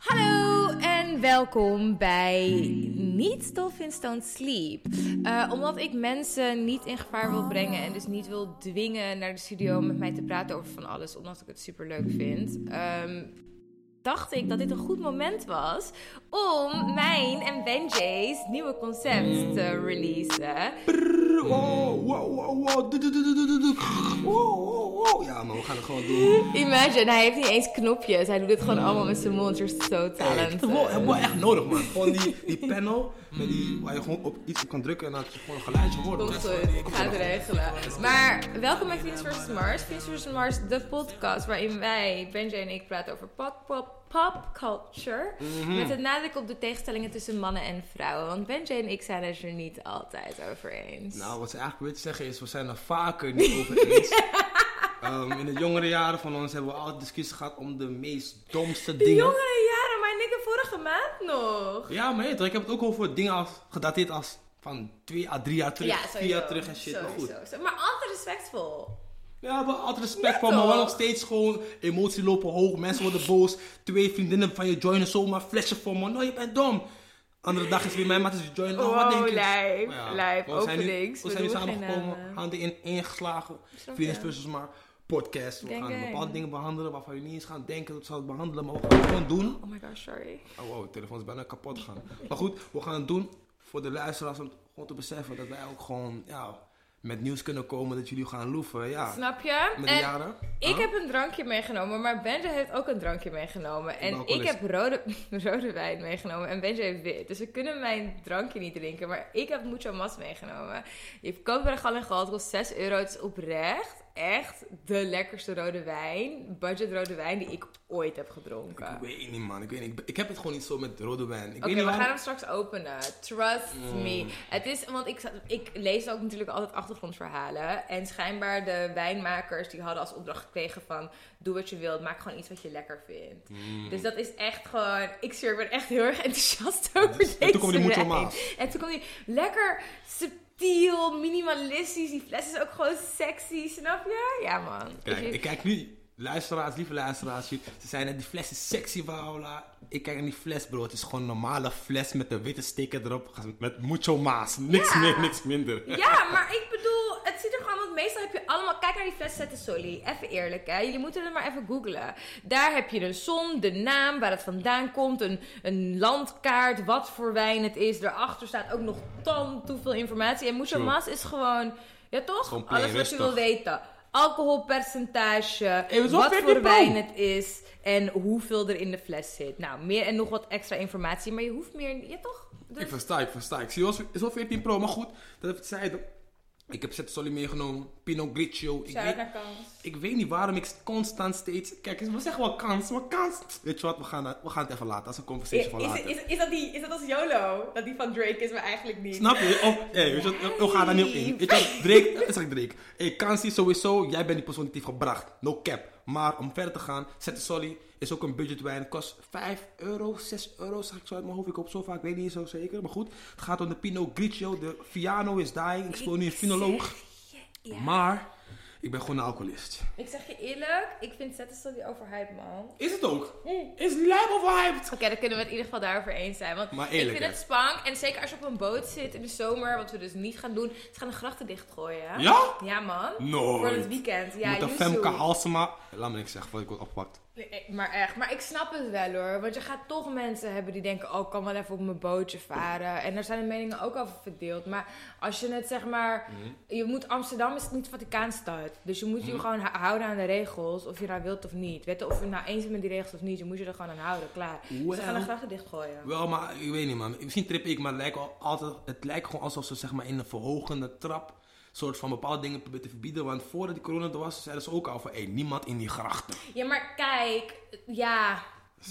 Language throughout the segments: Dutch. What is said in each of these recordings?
Hallo en welkom bij Niet Dolphins Don't Sleep. Uh, omdat ik mensen niet in gevaar wil brengen en dus niet wil dwingen naar de studio met mij te praten over van alles, omdat ik het super leuk vind. Um, dacht ik dat dit een goed moment was om mijn en Benjay's nieuwe concept te releasen. Wow, wow, wow, wow. Wow, wow, Ja, maar we gaan het gewoon doen. Imagine, hij heeft niet eens knopjes. Hij doet het gewoon allemaal met zijn mond. You're so talented. Het is wel echt nodig, man. Gewoon die, die panel met die, waar je gewoon op iets op kan drukken en dat je gewoon een geluidje hoort. Komt goed, ik ga het regelen. Maar welkom bij Venus vs. Mars. Venus vs. Mars, de podcast waarin wij, Benjay en ik, praten over pop, pop, pop culture. Mhm. Met een nadruk op de tegenstellingen tussen mannen en vrouwen. Want Benji en ik zijn het er niet altijd over eens. Nou, wat ze eigenlijk willen zeggen is, we zijn er vaker niet over eens. um, in de jongere jaren van ons hebben we altijd discussies gehad om de meest domste dingen. De jongere jaren, maar ik vorige maand nog. Ja, maar ik heb het ook over dingen als, gedateerd als van twee à drie jaar terug, vier jaar terug en shit. maar goed. Maar altijd respectvol. Ja, we altijd respect voor, maar wel nog steeds gewoon emotie lopen hoog. Mensen worden boos. Twee vriendinnen van je joinen zomaar flesje voor me. No, je bent dom. Andere dag is weer mijn maat is joinen. Oh, wat denk je? lijf, ja, lijf, openings. We zijn nu samengekomen, handen in ingeslagen. Venus versus maar podcast. We gaan bepaalde dingen behandelen waarvan je niet eens gaan denken dat ze het behandelen. Maar we gaan het gewoon doen. Oh my god, sorry. Oh wow, de telefoon is bijna kapot gegaan. maar goed, we gaan het doen voor de luisteraars om gewoon te beseffen dat wij ook gewoon, ja met nieuws kunnen komen dat jullie gaan loeven. Ja. Snap je? Met de jaren. Ik heb een drankje meegenomen, maar Benja heeft ook een drankje meegenomen. En ik heb rode, rode wijn meegenomen en Benja heeft wit. Dus we kunnen mijn drankje niet drinken, maar ik heb mucho mas meegenomen. Je koopt bij de Gal en Gal, kost 6 euro. Het is oprecht echt de lekkerste rode wijn, budget rode wijn, die ik ooit heb gedronken. Ik weet niet, man. Ik, weet niet. ik heb het gewoon niet zo met rode wijn. Oké, we gaan hem straks openen. Trust mm. me. Het is, want ik, ik lees ook natuurlijk altijd achtergrondverhalen. En schijnbaar de wijnmakers, die hadden als opdracht gekregen van... Doe wat je wilt, maak gewoon iets wat je lekker vindt. Mm. Dus dat is echt gewoon... Ik ben echt heel erg enthousiast over deze En toen kwam die moeder En toen kwam die lekker subtiel, minimalistisch. Die fles is ook gewoon sexy, snap je? Ja, man. Kijk, ik kijk nu, luisteraars, lieve luisteraars, ze zijn net die fles is sexy, Paola. Ik kijk naar die fles, bro. Het is gewoon een normale fles met een witte sticker erop. Met mucho maas. Niks meer, niks minder. Ja, maar ik bedoel, het ziet er gewoon, want meestal heb je allemaal, kijk naar die fles zetten, Solly. Even eerlijk, hè. Jullie moeten het maar even googlen. Daar heb je de zon, de naam, waar het vandaan komt, een, een landkaart, wat voor wijn het is. Daarachter staat ook nog tan veel informatie. En mucho maas is gewoon, ja toch? Alles wat je wil weten alcoholpercentage, wat voor wijn het is en hoeveel er in de fles zit. Nou, meer en nog wat extra informatie, maar je hoeft meer, ja toch? Dus... Ik versta, ik versta. Ik zie is wel 14 Pro, maar goed, dat zei. Ik heb Zet Solly meegenomen, Pinot Grigio. Ik weet, ik weet niet waarom ik constant steeds... Kijk, we zeggen wel kans, maar kans... Weet je wat, we gaan, we gaan het even laten. als een conversation van later. Is, is, is, dat die, is dat als YOLO? Dat die van Drake is, maar eigenlijk niet. Snap je? Oh, hey, weet je wat, we gaan daar niet op in. Weet je wat, Drake, zeg ik Drake. Hey, kans is sowieso, jij bent die persoon die het heeft gebracht. No cap. Maar om verder te gaan, Zet Solly is ook een budgetwijn. Kost 5 euro, 6 euro, zeg ik zo uit mijn hoofd. Ik hoop zo vaak, ik weet niet zo zeker. Maar goed, het gaat om de Pinot Grigio. De Fiano is dying. Ik speel nu een finoloog. Maar ik ben gewoon een alcoholist. Ik zeg je eerlijk, ik vind die overhyped, man. Is het ook? Mm. Is lijp overhyped? Oké, dan kunnen we het in ieder geval daarover eens zijn. Want maar eerlijk, ik vind het spank. En zeker als je op een boot zit in de zomer, wat we dus niet gaan doen. Ze gaan de grachten dichtgooien. Ja? Ja, man. Nooit. Voor het weekend. Ja, Met een Femke Halsema. Laat me niks zeggen, wat ik word opgepakt. Maar echt, maar ik snap het wel hoor. Want je gaat toch mensen hebben die denken: oh, ik kan wel even op mijn bootje varen. En daar zijn de meningen ook over verdeeld. Maar als je het zeg maar. Mhm. Je moet, Amsterdam is niet Vaticaanstad. Dus je moet je mhm. gewoon houden aan de regels. Of je nou wilt of niet. Weet je, of je nou eens bent met die regels of niet. Je moet je er gewoon aan houden. Klaar. Well, ze gaan de grachten dichtgooien. Wel, maar ik weet niet man. Misschien trip ik, maar het lijkt, altijd, het lijkt gewoon alsof ze zeg maar in een verhogende trap soort van bepaalde dingen proberen te verbieden. Want voordat die corona er was, zeiden ze ook al van, hé, niemand in die grachten. Ja, maar kijk, ja...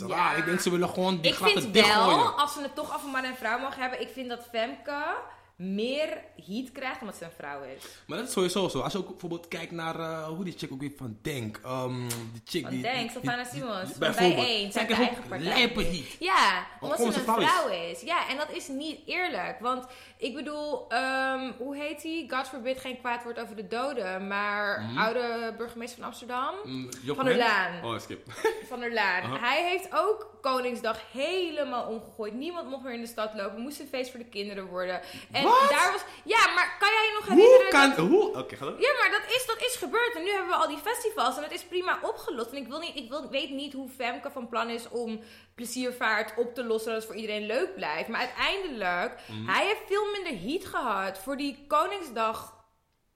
Raar. Ik denk ze willen gewoon die ik grachten Ik vind wel, als ze het toch man en vrouw mogen hebben, ik vind dat Femke meer heat krijgt omdat ze een vrouw is. Maar dat is sowieso zo. Als je ook bijvoorbeeld kijkt naar eh, hoe die chick ook weer van Denk. Um, die chick Van die. Denk, die- Simons, bijvoorbeeld. Bijeen, Zij zijn eigen partij. lijpe heat. Ja, omdat ze een vrouw is. vrouw is. Ja, en dat is niet eerlijk. Want ik bedoel, ehm, hoe heet hij? God forbid geen kwaad woord over de doden. Maar oude burgemeester van Amsterdam. Mm, Job Van der? Laan. Oh, skip. Van der Laan. Hij heeft ook Koningsdag helemaal omgegooid. Niemand mocht meer in de stad lopen. Moest een feest voor de kinderen worden. En? Daar was. Ja, maar kan jij je nog Hoe herinneren? kan. dat- Hoe? Oké, door. Ja, maar dat is, dat is gebeurd. En nu hebben we al die festivals. En het is prima opgelost. En ik, wil niet, ik wil, weet niet hoe Femke van plan is om pleziervaart op te lossen. Dat het voor iedereen leuk blijft. Maar uiteindelijk, Mhm. hij heeft veel minder heat gehad voor die Koningsdag.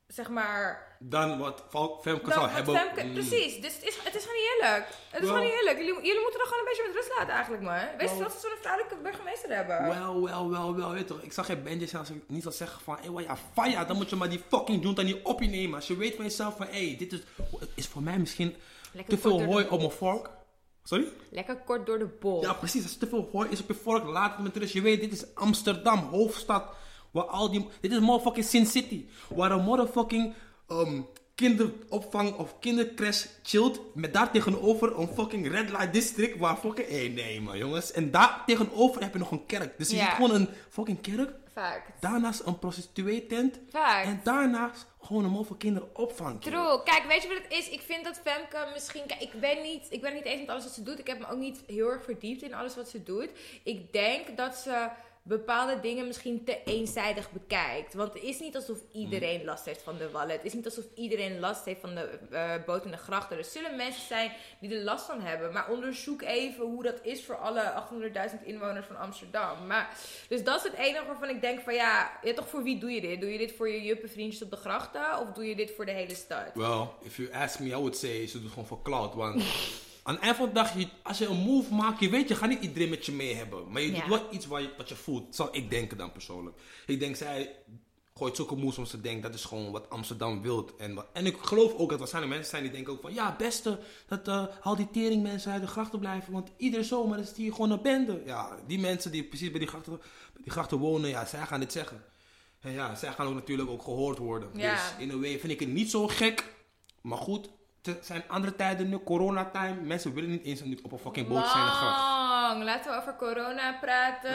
Zeg maar. Dan wat Femke zou wat hebben. Femke- mm. Precies. Dus het is, het is gewoon niet eerlijk. Het is gewoon niet eerlijk. Jullie, jullie moeten er gewoon een beetje met rust laten, eigenlijk, man. Wees Wel- trots dat we een vrouwelijke burgemeester hebben. Wel, wel, wel, wel, weet toch. Ik zag geen bandjes als ik niet zou zeggen van, hé, hey, ja, fire, dan moet je maar die fucking junta niet op je nemen. Als je weet van jezelf van, hé, hey, dit is, is voor mij misschien Lekker te veel hooi op mijn vork. Sorry? Lekker kort door de bol. Ja, precies. Als te veel hooi is op je vork, laat het met rust. Je weet, dit is Amsterdam, hoofdstad. Waar al die... Dit is motherfucking Sin City. Waar een motherfucking ehm, kinderopvang of kindercrash chillt. Met daar tegenover een fucking red light district. Waar fucking... Hé, nee man, jongens. En daar tegenover heb je nog een kerk. Dus je Ja. ziet gewoon een fucking kerk. Vaak. Daarnaast een prostituee tent. En daarnaast gewoon een motherfucking kinderopvang. True. Kijk, weet je wat het is? Ik vind dat Femke misschien... Kijk, ik ben, niet, ik ben niet eens met alles wat ze doet. Ik heb me ook niet heel erg verdiept in alles wat ze doet. Ik denk dat ze bepaalde dingen misschien te eenzijdig bekijkt. Want het is niet alsof iedereen last heeft van de wallen. Het is niet alsof iedereen last heeft van de eh boot en de grachten. Er zullen mensen zijn die er last van hebben. Maar onderzoek even hoe dat is voor alle 800.000 inwoners van Amsterdam. Maar, dus dat is het enige waarvan ik denk van ja, ja, toch voor wie doe je dit? Doe je dit voor je juppenvriendjes op de grachten? Of doe je dit voor de hele stad? Well, if you ask me, I would say ze doet gewoon voor cloud. Want aan het eind van de dag, als je een move maakt, je weet, je gaat niet iedereen met je mee hebben. Maar je Ja. doet wel iets waar je, wat je voelt. Zou ik denken dan persoonlijk. Ik denk, zij gooit zulke moves om ze denkt, dat is gewoon wat Amsterdam wilt. En, wat- en ik geloof ook dat er zijn mensen zijn die denken ook van, ja, beste, dat eh al die tering mensen uit de grachten blijven. Want iedere zomer is die gewoon een bende. Ja, die mensen die precies bij die grachten, die grachten wonen, ja, zij gaan dit zeggen. En ja, zij gaan ook natuurlijk ook gehoord worden. Ja. Dus in een way vind ik het niet zo gek. Maar goed, het zijn andere tijden nu, coronatime. Mensen willen niet eens op een fucking boot zijn. Lang. Laten we over corona praten.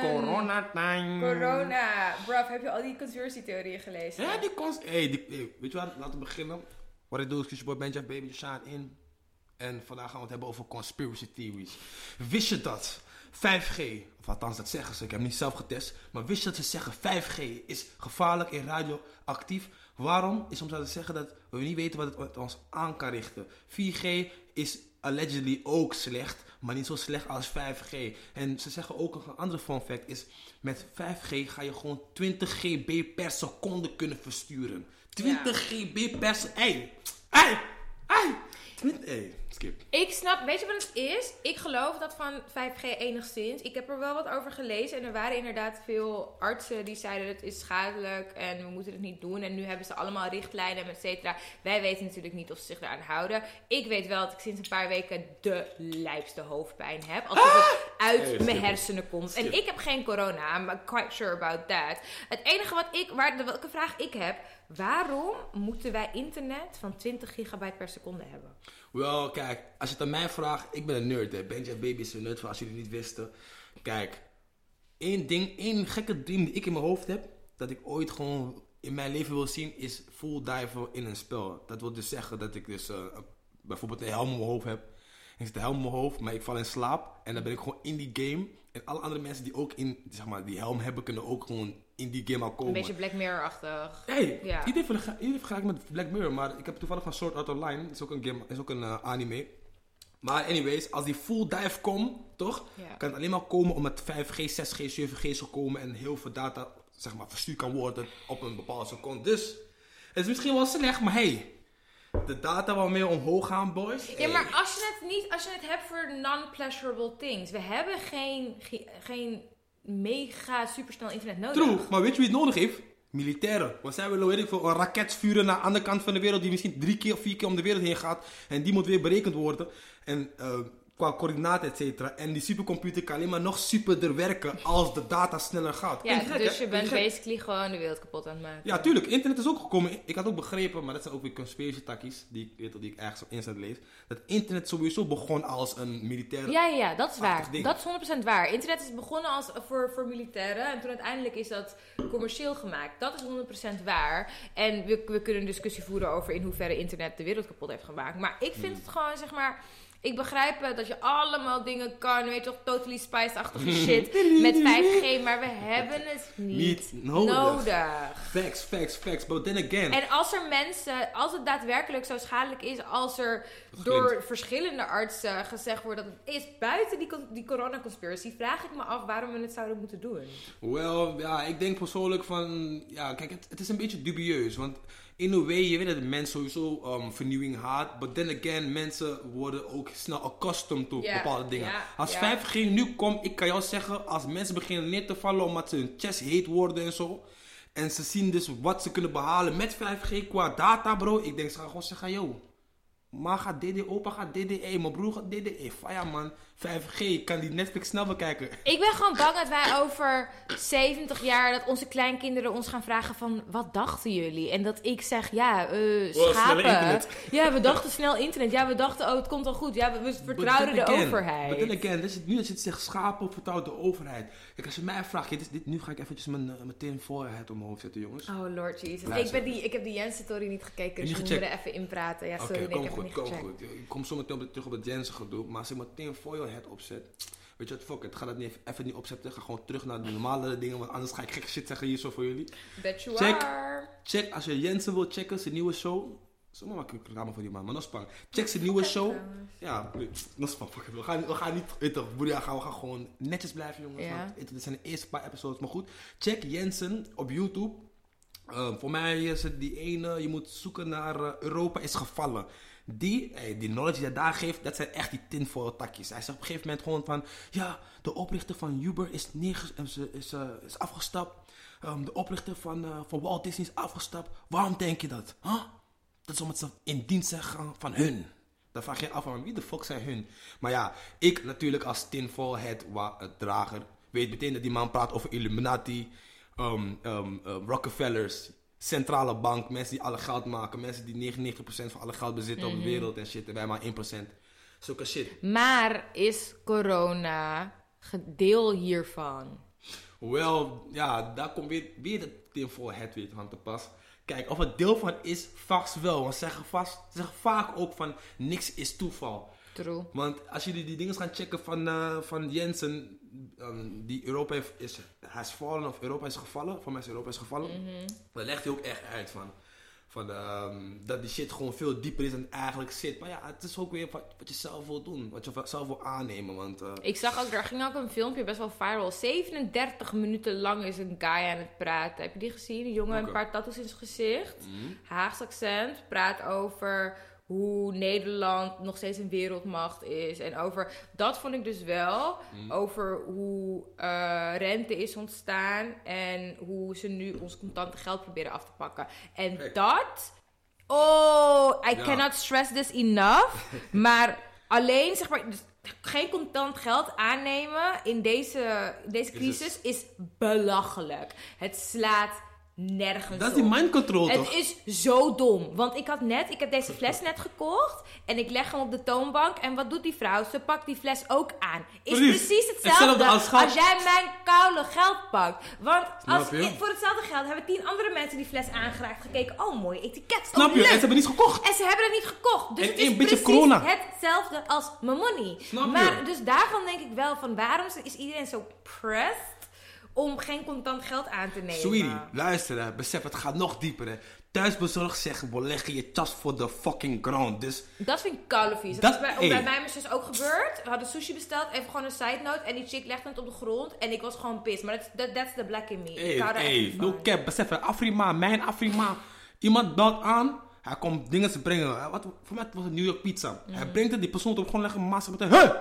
Coronatime. Corona. Bruv, heb je al die conspiracy-theorieën gelezen? Ja, die kans. Hey, die, hey, weet je wat? Laten we beginnen. Wat ik doe is je boy Benja Baby Shine in. En vandaag gaan we het hebben over conspiracy theories. Wist je dat 5G, of althans dat zeggen ze, ik heb niet zelf getest. Maar wist je dat ze zeggen 5G is gevaarlijk en radioactief? Waarom? Is omdat ze zeggen dat we niet weten wat het wat ons aan kan richten. 4G is allegedly ook slecht, maar niet zo slecht als 5G. En ze zeggen ook een andere fun fact is, met 5G ga je gewoon 20 GB per seconde kunnen versturen. 20 GB per seconde. Hey, hey, hey. 20, hey, skip. Ik snap, weet je wat het is? Ik geloof dat van 5G enigszins. Ik heb er wel wat over gelezen en er waren inderdaad veel artsen die zeiden het is schadelijk en we moeten het niet doen. En nu hebben ze allemaal richtlijnen, et cetera. Wij weten natuurlijk niet of ze zich eraan houden. Ik weet wel dat ik sinds een paar weken de lijpste hoofdpijn heb. Alsof het uit Hey, mijn hersenen komt. En ik heb geen corona, I'm quite sure about that. Het enige wat ik, waar, welke vraag ik heb, waarom moeten wij internet van 20 gigabyte per seconde hebben? Wel, kijk, als je het aan mij vraagt, ik ben een nerd, hè. Benja Baby is een nerd, voor als jullie niet wisten. Kijk, één ding, één gekke dream die ik in mijn hoofd heb, dat ik ooit gewoon in mijn leven wil zien, is full diven in een spel. Dat wil dus zeggen dat ik dus eh, bijvoorbeeld een helm op mijn hoofd heb. Ik zit een helm op mijn hoofd, maar ik val in slaap. En dan ben ik gewoon in die game. En alle andere mensen die ook in, zeg maar, die helm hebben, kunnen ook gewoon in die game al Een komen. beetje Black Mirror-achtig. Hey, Ja. iedereen vergelijkt met Black Mirror, maar ik heb toevallig van Sword Art Online, is ook een game, is ook een eh, anime. Maar anyways, als die full dive komt, toch, Ja. kan het alleen maar komen omdat 5G, 6G, 7G is gekomen en heel veel data, zeg maar, verstuurd kan worden op een bepaalde seconde. Dus, het is misschien wel slecht, maar hey, de data waarmee we omhoog gaan, boys. Ja, maar als je het niet, als je het hebt voor non-pleasurable things. We hebben geen, ge- geen mega supersnel internet nodig. True, maar weet je wie het nodig heeft? Militairen. Want zij willen weet ik veel, een raket vuren naar de andere kant van de wereld die misschien drie keer of vier keer om de wereld heen gaat. En die moet weer berekend worden. En eh, qua coördinaten, et cetera. En die supercomputer kan alleen maar nog superder werken als de data sneller gaat. Ja, gek, dus hè? je bent gek? basically gewoon de wereld kapot aan het maken. Ja, tuurlijk. Internet is ook gekomen. Ik had ook begrepen, maar dat zijn ook weer conspiracy takkies, die, ik- weet die ik ergens op internet lees. Dat internet sowieso begon als een militaire... Ja, ja, dat is waar. ding. Dat is 100% waar. Internet is begonnen als, voor, voor militairen en toen uiteindelijk is dat commercieel gemaakt. Dat is 100% waar. En we, we kunnen een discussie voeren over in hoeverre internet de wereld kapot heeft gemaakt. Maar ik vind het gewoon, zeg maar... Ik begrijp dat je allemaal dingen kan, weet je toch, totally spiced-achtige shit met 5G, maar we hebben het niet, Niet nodig. nodig. Facts, facts, facts. But then again... En als er mensen, als het daadwerkelijk zo schadelijk is, als er door verschillende artsen gezegd wordt dat het is buiten die, die corona-conspiracy, vraag ik me af waarom we het zouden moeten doen. Wel, ja, ik denk persoonlijk van... Ja, kijk, het, het is een beetje dubieus. Want in a way, je weet dat de mens sowieso um, vernieuwing haat. But then again, mensen worden ook snel accustomed to Ja, bepaalde dingen. als ja. 5G nu komt, ik kan jou zeggen... Als mensen beginnen neer te vallen omdat ze hun chest heet worden en zo... En ze zien dus wat ze kunnen behalen met 5G qua data, bro. Ik denk, ze gaan gewoon zeggen, yo... Ma gaat DD, opa gaat DD, hey, mijn broer gaat DD. Hey, fire man, 5G, ik kan die Netflix snel bekijken. Ik ben gewoon bang dat wij over 70 jaar, dat onze kleinkinderen ons gaan vragen van, wat dachten jullie? En dat ik zeg, ja, eh snel schapen. Ja, we dachten snel internet. Ja, we dachten, oh, het komt al goed. Ja, we, we vertrouwden de again- overheid. But then again, dus het, nu dat je het zegt schapen, vertrouwt de overheid. Kijk, als je mij vraagt, dit, dit, nu ga ik eventjes mijn, uh, meteen voorheid omhoog zetten, jongens. Oh lord Jesus. Luister. Ik, ben die, ik heb die Jensen-story niet gekeken, dus we moeten er even inpraten. Ja, sorry, nee, ik kom heb goed, niet kom gecheckt. goed. Ik kom zo meteen op- terug op het Jensen gedoe, maar als ik meteen voor je head opzet, weet je wat, fuck it, ga dat niet even, even niet opzetten, ga gewoon terug naar de normale dingen, want anders ga ik gekke shit zeggen hier zo voor jullie. Bet you Check. are. Check, als je Jensen wil checken, zijn nieuwe show, zomaar maak ik reclame voor die man, maar nog spang. Check zijn nieuwe show. Ja, nog spang, fuck it, we gaan, we gaan niet, weet toch, ja, gaan, we gaan gewoon netjes blijven jongens, Ja. want dit zijn de eerste paar episodes, maar goed. Check Jensen op YouTube. Uh, voor mij is het die ene, je moet zoeken naar uh, Europa is gevallen. Die, hey, die knowledge die hij daar geeft, dat zijn echt die tinfoil takjes. Hij zegt op een gegeven moment gewoon van, ja, de oprichter van Uber is, neerges is, is, uh, is afgestapt. Um, de oprichter van, van Walt Disney is afgestapt. Waarom denk je dat? Dat is omdat ze in dienst zijn gegaan van hun. Dan vraag je af, van wie de fuck zijn hun? Maar ja, ik natuurlijk als tinfoil uh, drager weet meteen dat die man praat over Illuminati, um, um, uh, Rockefellers, centrale bank, mensen die alle geld maken, mensen die 99% van alle geld bezitten op de wereld en shit, en wij maar 1%. Zulke shit. Maar is corona gedeel hiervan? Wel, ja, daar komt weer, weer de tinfoil head weer aan te pas. Kijk, of het deel van is, vast wel. Want ze zeggen, vast, ze zeggen vaak ook van niks is toeval. True. Want als jullie die dingen gaan checken van, uh, van Jensen, die Europa heeft, is, hij is vallen of Europa is gevallen, voor mij is Europa is gevallen, Mhm. mm-hmm. dan legt hij ook echt uit van, van um, dat die shit gewoon veel dieper is dan eigenlijk zit. Maar ja, het is ook weer wat, wat je zelf wil doen, wat je zelf wil aannemen. Want, uh, Ik zag ook, er ging ook een filmpje best wel viral. 37 minuten lang is een guy aan het praten. Heb je die gezien? Een jongen met Oké. een paar tattoos in zijn gezicht. mm, Haags accent. Praat over hoe Nederland nog steeds een wereldmacht is. En over, dat vond ik dus wel, mm. over hoe eh, rente is ontstaan. En hoe ze nu ons contante geld proberen af te pakken. En Kijk. dat, oh, I Ja. cannot stress this enough. maar alleen, zeg maar... dus geen contant geld aannemen in deze, deze Is crisis is belachelijk. Het slaat nergens dat is die op. mind control Het toch? is zo dom. Want ik had net, ik heb deze fles net gekocht. En ik leg hem op de toonbank. En wat doet die vrouw? Ze pakt die fles ook aan. Is Precies. precies hetzelfde, Hetzelfde als als, jij mijn koude geld pakt. Want als, voor hetzelfde geld hebben tien andere mensen die fles aangeraakt. Gekeken, oh mooi etiket. Snap oh, je? En ze hebben niets gekocht. En ze hebben het niet gekocht. Dus En het is beetje corona. hetzelfde als mijn money. Snap je? maar dus daarvan denk ik wel van waarom is iedereen zo pressed om geen contant geld aan te nemen? Sweetie, luister hè, besef het gaat nog dieper hè. Thuisbezorgd zegt, we leggen je tas voor de fucking ground. Dus Dat vind ik koude vies. Dat, Dat- is bij, hey. bij mij mijn zus ook gebeurd. We hadden sushi besteld, even gewoon een side note. En die chick legde het op de grond. En ik was gewoon pissed. Maar dat that, that's the black in me. Hey, ik hou daar echt hey, niet no cap, besef het. Afrima, mijn Afrima. Iemand belt aan, hij komt dingen te brengen. Wat, voor mij was het New York pizza. Hij Mm. brengt het, die persoon op gewoon leggen massa meteen. Hey!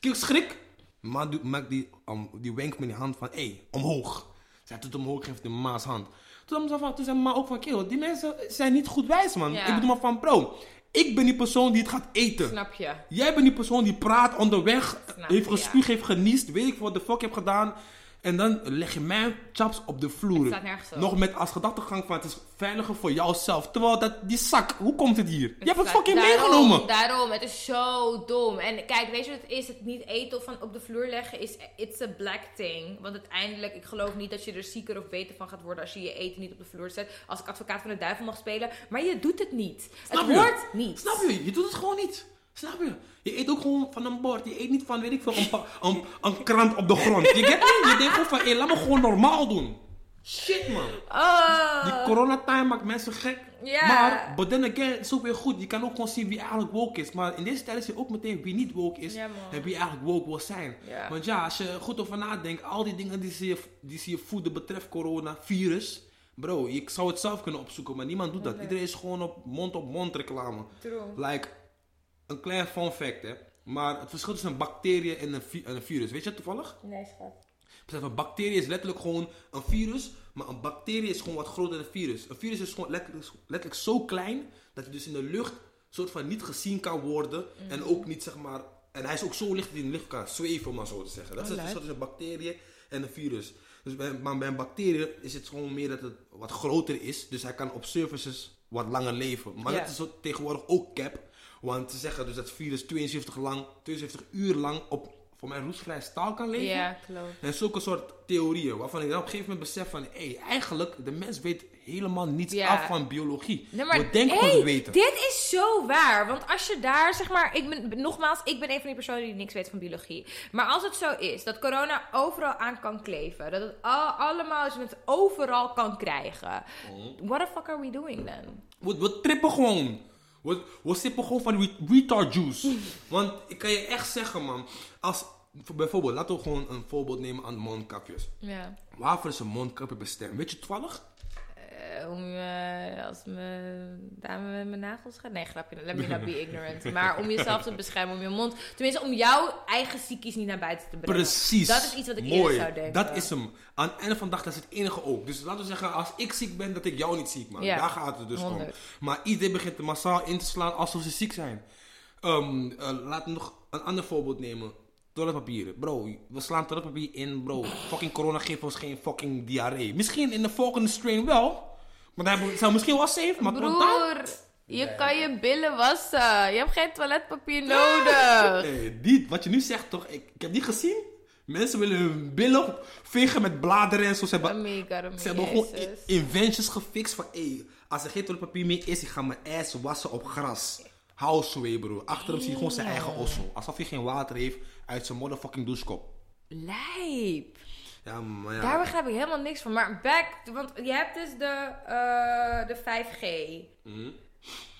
Kijk, schrik. Doet- maakt die, um, die wenk met die hand van, hé, hey, omhoog. Zij doet omhoog, geeft de maas hand. Toen, zei van, toen zei ma ook van, kerel, die mensen zijn niet goed wijs, man. Ja. Ik bedoel maar van, bro, Ik ben die persoon die het gaat eten. Snap je? Jij bent die persoon die praat onderweg, Snap heeft gespuugd, heeft geniest, weet ik wat de fuck je hebt gedaan. En dan leg je mijn chaps op de vloer. Het staat nergens op. Nog met als gedachtegang van het is veiliger voor jouzelf. Terwijl dat, die zak, hoe komt het hier? je hebt het fucking daarom, meegenomen. Daarom, het is zo dom. En kijk, weet je wat het is? Het niet eten of van op de vloer leggen is it's a black thing. Want uiteindelijk, ik geloof niet dat je er zieker of beter van gaat worden als je je eten niet op de vloer zet. Als ik advocaat van de duivel mag spelen. Maar je doet het niet. Snap het je? hoort niet. Snap je? Je doet het gewoon niet. Snap je? Je eet ook gewoon van een bord. Je eet niet van, weet ik veel, een, een, een krant op de grond. Je, get je denkt gewoon van, hé, laat me gewoon normaal doen. Shit, man. Oh. Die coronatime maakt mensen gek. Maar, but then again, het is ook weer goed. Je kan ook gewoon zien wie eigenlijk woke is. Maar in deze tijd zie je ook meteen wie niet woke is. Man. en wie eigenlijk woke wil zijn. Want ja, als je goed over nadenkt, al die dingen die ze je, die ze je voeden betreft corona, virus. Bro, ik zou het zelf kunnen opzoeken, maar niemand doet dat. Iedereen is gewoon op mond-op-mond reclame. True. Like, een klein fun fact, hè. Maar het verschil tussen een bacterie en een, vi- en een virus, weet je dat toevallig? Nee, schat. Besef, een bacterie is letterlijk gewoon een virus, maar een bacterie is gewoon wat groter dan een virus. Een virus is gewoon letterlijk, letterlijk zo klein dat hij dus in de lucht soort van niet gezien kan worden en ook niet zeg maar. En hij is ook zo licht dat hij in de lucht kan zweven, om maar zo te zeggen. Dat is het verschil tussen een bacterie en een virus. Dus bij, maar bij een bacterie is het gewoon meer dat het wat groter is, dus hij kan op surfaces wat langer leven. Maar dat is tegenwoordig ook cap, want ze zeggen dus dat het virus 72, lang, 72 uur lang op voor mij roestvrij staal kan leven. Ja, klopt. En zulke soort theorieën, waarvan ik dan op een gegeven moment besef van... Hé, eigenlijk, de mens weet helemaal niets Ja. af van biologie. Nee, maar, We denken hey, weten. Dit is zo waar. Want als je daar, zeg maar, ik ben, nogmaals, ik ben een van die personen die niks weet van biologie. Maar als het zo is dat corona overal aan kan kleven, dat het al, allemaal, dat je het overal kan krijgen. Oh. What the fuck are we doing then? We, we trippen gewoon. We, we sippen gewoon van retard juice. Want ik kan je echt zeggen, man. Als, bijvoorbeeld, laten we gewoon een voorbeeld nemen aan mondkapjes. Ja. Waarvoor is een mondkapje bestemd? Weet je, 12? Om eh, als mijn dame met mijn nagels gaat. Nee, grapje. Let me not be ignorant. Maar om jezelf te beschermen, om je mond. Tenminste, om jouw eigen ziekjes niet naar buiten te brengen. Precies. Dat is iets wat ik Mooi. eerder zou denken. Dat is hem. Aan het einde van de dag, dat is het enige ook. Dus laten we zeggen, als ik ziek ben, dat ik jou niet ziek maak. Ja. Daar gaat het dus om. 100. Maar iedereen begint er massaal in te slaan alsof ze ziek zijn. Ehm eh, laten we nog een ander voorbeeld nemen. Toiletpapier. Bro, we slaan toiletpapier in, bro. Fucking corona geeft ons geen fucking diarree. Misschien in de volgende strain wel. Maar we- zou misschien wel safe, maar. Broer, je kan je billen wassen. Je hebt geen toiletpapier nodig. Hey, die, wat je nu zegt toch, ik, ik heb die gezien. Mensen willen hun billen vegen met bladeren en zo. Ze hebben, Amiga, ze hebben gewoon inventions gefixt van, als er geen toiletpapier meer is, ik ga mijn ass wassen op gras. Houseway, bro. Achter hem zie je gewoon zijn eigen ossel. Alsof hij geen water heeft uit zijn motherfucking douchekop. Lijp. Ja, maar ja. Daar begrijp ik helemaal niks van. Maar back, want je hebt dus de, eh, de 5G. Mhm.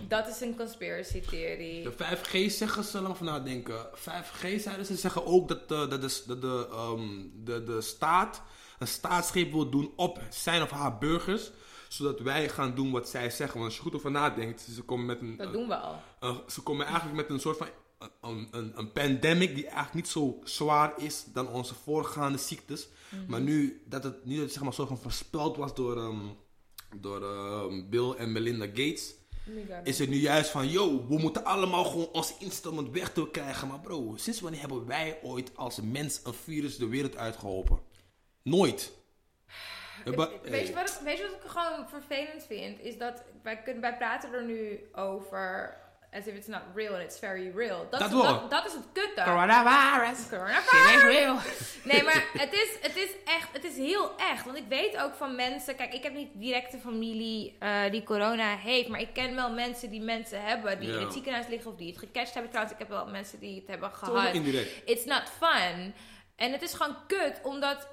Dat is een conspiracy theorie. De 5G zeggen ze lang van nadenken. 5G zeiden ze zeggen ook dat de, dat de, dat de, ehm, de, de staat een staatsgreep wil doen op zijn of haar burgers. Zodat wij gaan doen wat zij zeggen. Want als je goed over nadenkt, ze komen met een, Dat doen we al. ze komen eigenlijk met een soort van een, een, een pandemic die eigenlijk niet zo zwaar is dan onze voorgaande ziektes. Maar nu dat het niet zeg maar, soort van voorspeld was door, ehm, door ehm, Bill en Melinda Gates is het nu juist van, yo, we moeten allemaal gewoon ons instrument weg te krijgen. Maar bro, sinds wanneer hebben wij ooit als mens een virus de wereld uitgeholpen? Nooit. Weet je, wat ik, weet je wat ik gewoon vervelend vind? Is dat wij, kunnen, wij praten er nu over as if it's not real and it's very real. Dat, Dat is, dat, dat is het kutte. Coronavirus. Coronavirus. real. Nee, maar het is, het is echt, het is heel echt. Want ik weet ook van mensen, kijk, ik heb niet directe familie eh, die corona heeft, maar ik ken wel mensen die mensen hebben die in het ziekenhuis liggen of die het gecatcht hebben. Trouwens, ik heb wel mensen die het hebben gehad. indirect. It's not fun. En het is gewoon kut, omdat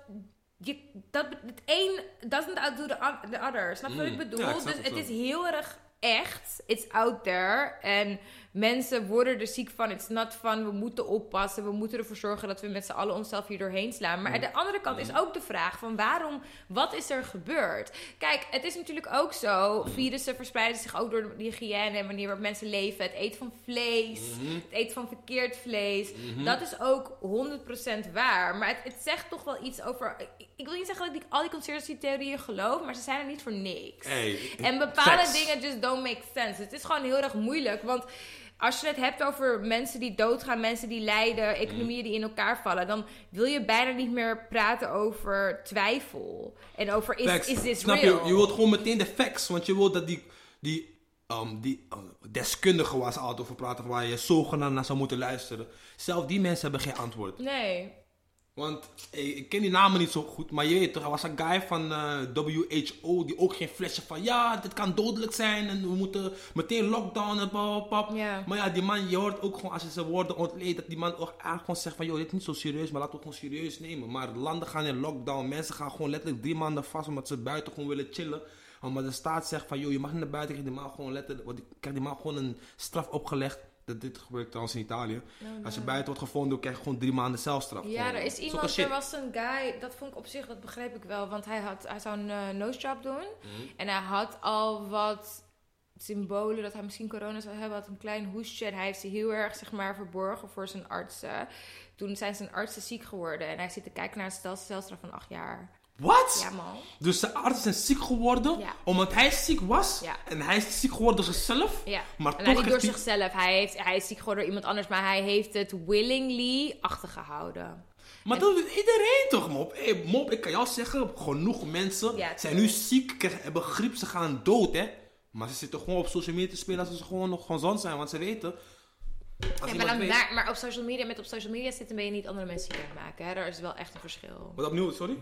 je, dat, het een doesn't outdo the, the other. Snap je wat Mm. ik bedoel? Ja, ik snap dus het is heel erg echt. It's out there. En mensen worden er ziek van. It's not fun. We moeten oppassen. We moeten ervoor zorgen dat we met z'n allen onszelf hier doorheen slaan. Maar aan de andere kant is ook de vraag van waarom, wat is er gebeurd? Kijk, het is natuurlijk ook zo. Virussen verspreiden zich ook door de hygiëne en manier waarop mensen leven. Het eten van vlees, het eten van verkeerd vlees. Dat is ook 100% waar. Maar het, het zegt toch wel iets over... Ik, ik wil niet zeggen dat ik al die conspiracy-theorieën geloof, maar ze zijn er niet voor niks. Hey, En bepaalde facts. dingen just don't make sense. Het is gewoon heel erg moeilijk. Want als je het hebt over mensen die doodgaan, mensen die lijden, economieën die in elkaar vallen, dan wil je bijna niet meer praten over twijfel. En over is, Facts. is this Snap real? je? Je wilt gewoon meteen de facts. Want je wilt dat die, die, um, die uh, deskundigen waar ze altijd over praten, waar je zogenaamd naar zou moeten luisteren. Zelf die mensen hebben geen antwoord. Nee. Want eh, ik ken die namen niet zo goed, maar je weet toch, er was een guy van eh, WHO die ook geen flesje van ja, dit kan dodelijk zijn en we moeten meteen lockdown en pap, pap. Maar ja, die man, je hoort ook gewoon als je zijn woorden ontleedt, dat die man ook eigenlijk gewoon zegt van joh, dit is niet zo serieus, maar laten we het gewoon serieus nemen. Maar landen gaan in lockdown, mensen gaan gewoon letterlijk drie maanden vast omdat ze buiten gewoon willen chillen. Omdat de staat zegt van joh, je mag niet naar buiten, krijg die man gewoon letterlijk, krijg die man gewoon een straf opgelegd. Dat, dit gebeurt trouwens in Italië. Als je buiten wordt gevonden, krijg je gewoon drie maanden celstraf. Ja, Gewoon er is zulke iemand, er was een guy, dat vond ik op zich, dat begreep ik wel, want hij, had, hij zou een uh, nose job doen. Mhm. En hij had al wat symbolen dat hij misschien corona zou hebben, had een klein hoestje en hij heeft ze heel erg, zeg maar, verborgen voor zijn artsen. Toen zijn zijn artsen ziek geworden en hij zit te kijken naar een celstraf van acht jaar. Wat? Ja, man. Dus de arts is ziek geworden Ja. omdat hij ziek was. Ja. En hij is ziek geworden door zichzelf. Ja. Maar en toch hij niet door zichzelf. Hij, heeft, hij is ziek geworden door iemand anders, maar hij heeft het willingly achtergehouden. Maar dat doet iedereen toch, Mop? Hey, Mop, ik kan jou zeggen, genoeg mensen zijn nu ziek, hebben griep, ze gaan dood, hè. Maar ze zitten gewoon op social media te spelen als ze gewoon nog gezond zijn, want ze weten... Ja, maar, dan, weet- maar, op social media, met op social media zitten ben je niet andere mensen ziek aan het maken. Hè? Daar is wel echt een verschil. Wat opnieuw, sorry?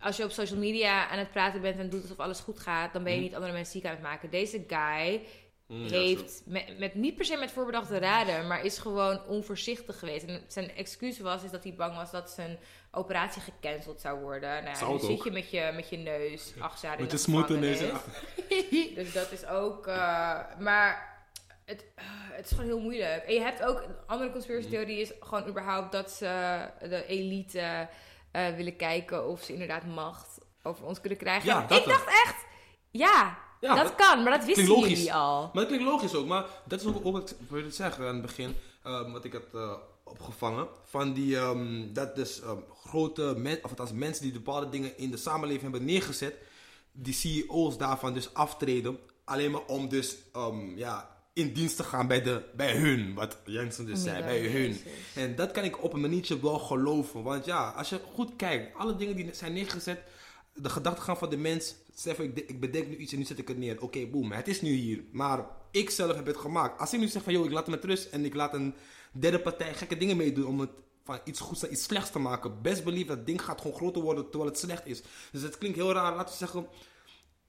Als je op social media aan het praten bent en doet alsof alles goed gaat, dan ben je niet andere mensen ziek aan het maken. Deze guy Mm, ja, heeft met, met, niet per se met voorbedachte raden, maar is gewoon onvoorzichtig geweest. En zijn excuus was is dat hij bang was dat zijn operatie gecanceld zou worden. Nou, het zit je met je, met je neus acht jaar in Met de de smoot gevangenis. Dus dat is ook. eh, maar het, eh, het is gewoon heel moeilijk. En je hebt ook een andere conspiracy-theorie is gewoon überhaupt dat ze de elite eh, willen kijken of ze inderdaad macht over ons kunnen krijgen. Ja, ik dat dacht echt, ja, Ja, dat, dat kan, maar dat wisten jullie al. Maar dat klinkt logisch ook, maar dat is ook, wat ik wilde zeggen aan het begin, eh, wat ik had eh, opgevangen. Van die, ehm, dat dus ehm, grote mensen, of althans mensen die bepaalde dingen in de samenleving hebben neergezet, die CEO's daarvan dus aftreden, alleen maar om dus, ehm, ja, in dienst te gaan bij, de, bij hun, wat Jensen dus zei, bij hun. Jezus. En dat kan ik op een maniertje wel geloven. Want ja, als je goed kijkt, alle dingen die zijn neergezet, de gedachtegang van de mens, voor, ik, ik bedenk nu iets en nu zet ik het neer. Oké, boem, het is nu hier. Maar ik zelf heb het gemaakt. Als ik nu zeg van, joh, ik laat hem met rust en ik laat een derde partij gekke dingen meedoen om het van iets goeds naar iets slechts te maken. Best believe dat ding gaat gewoon groter worden terwijl het slecht is. Dus het klinkt heel raar, laten we zeggen...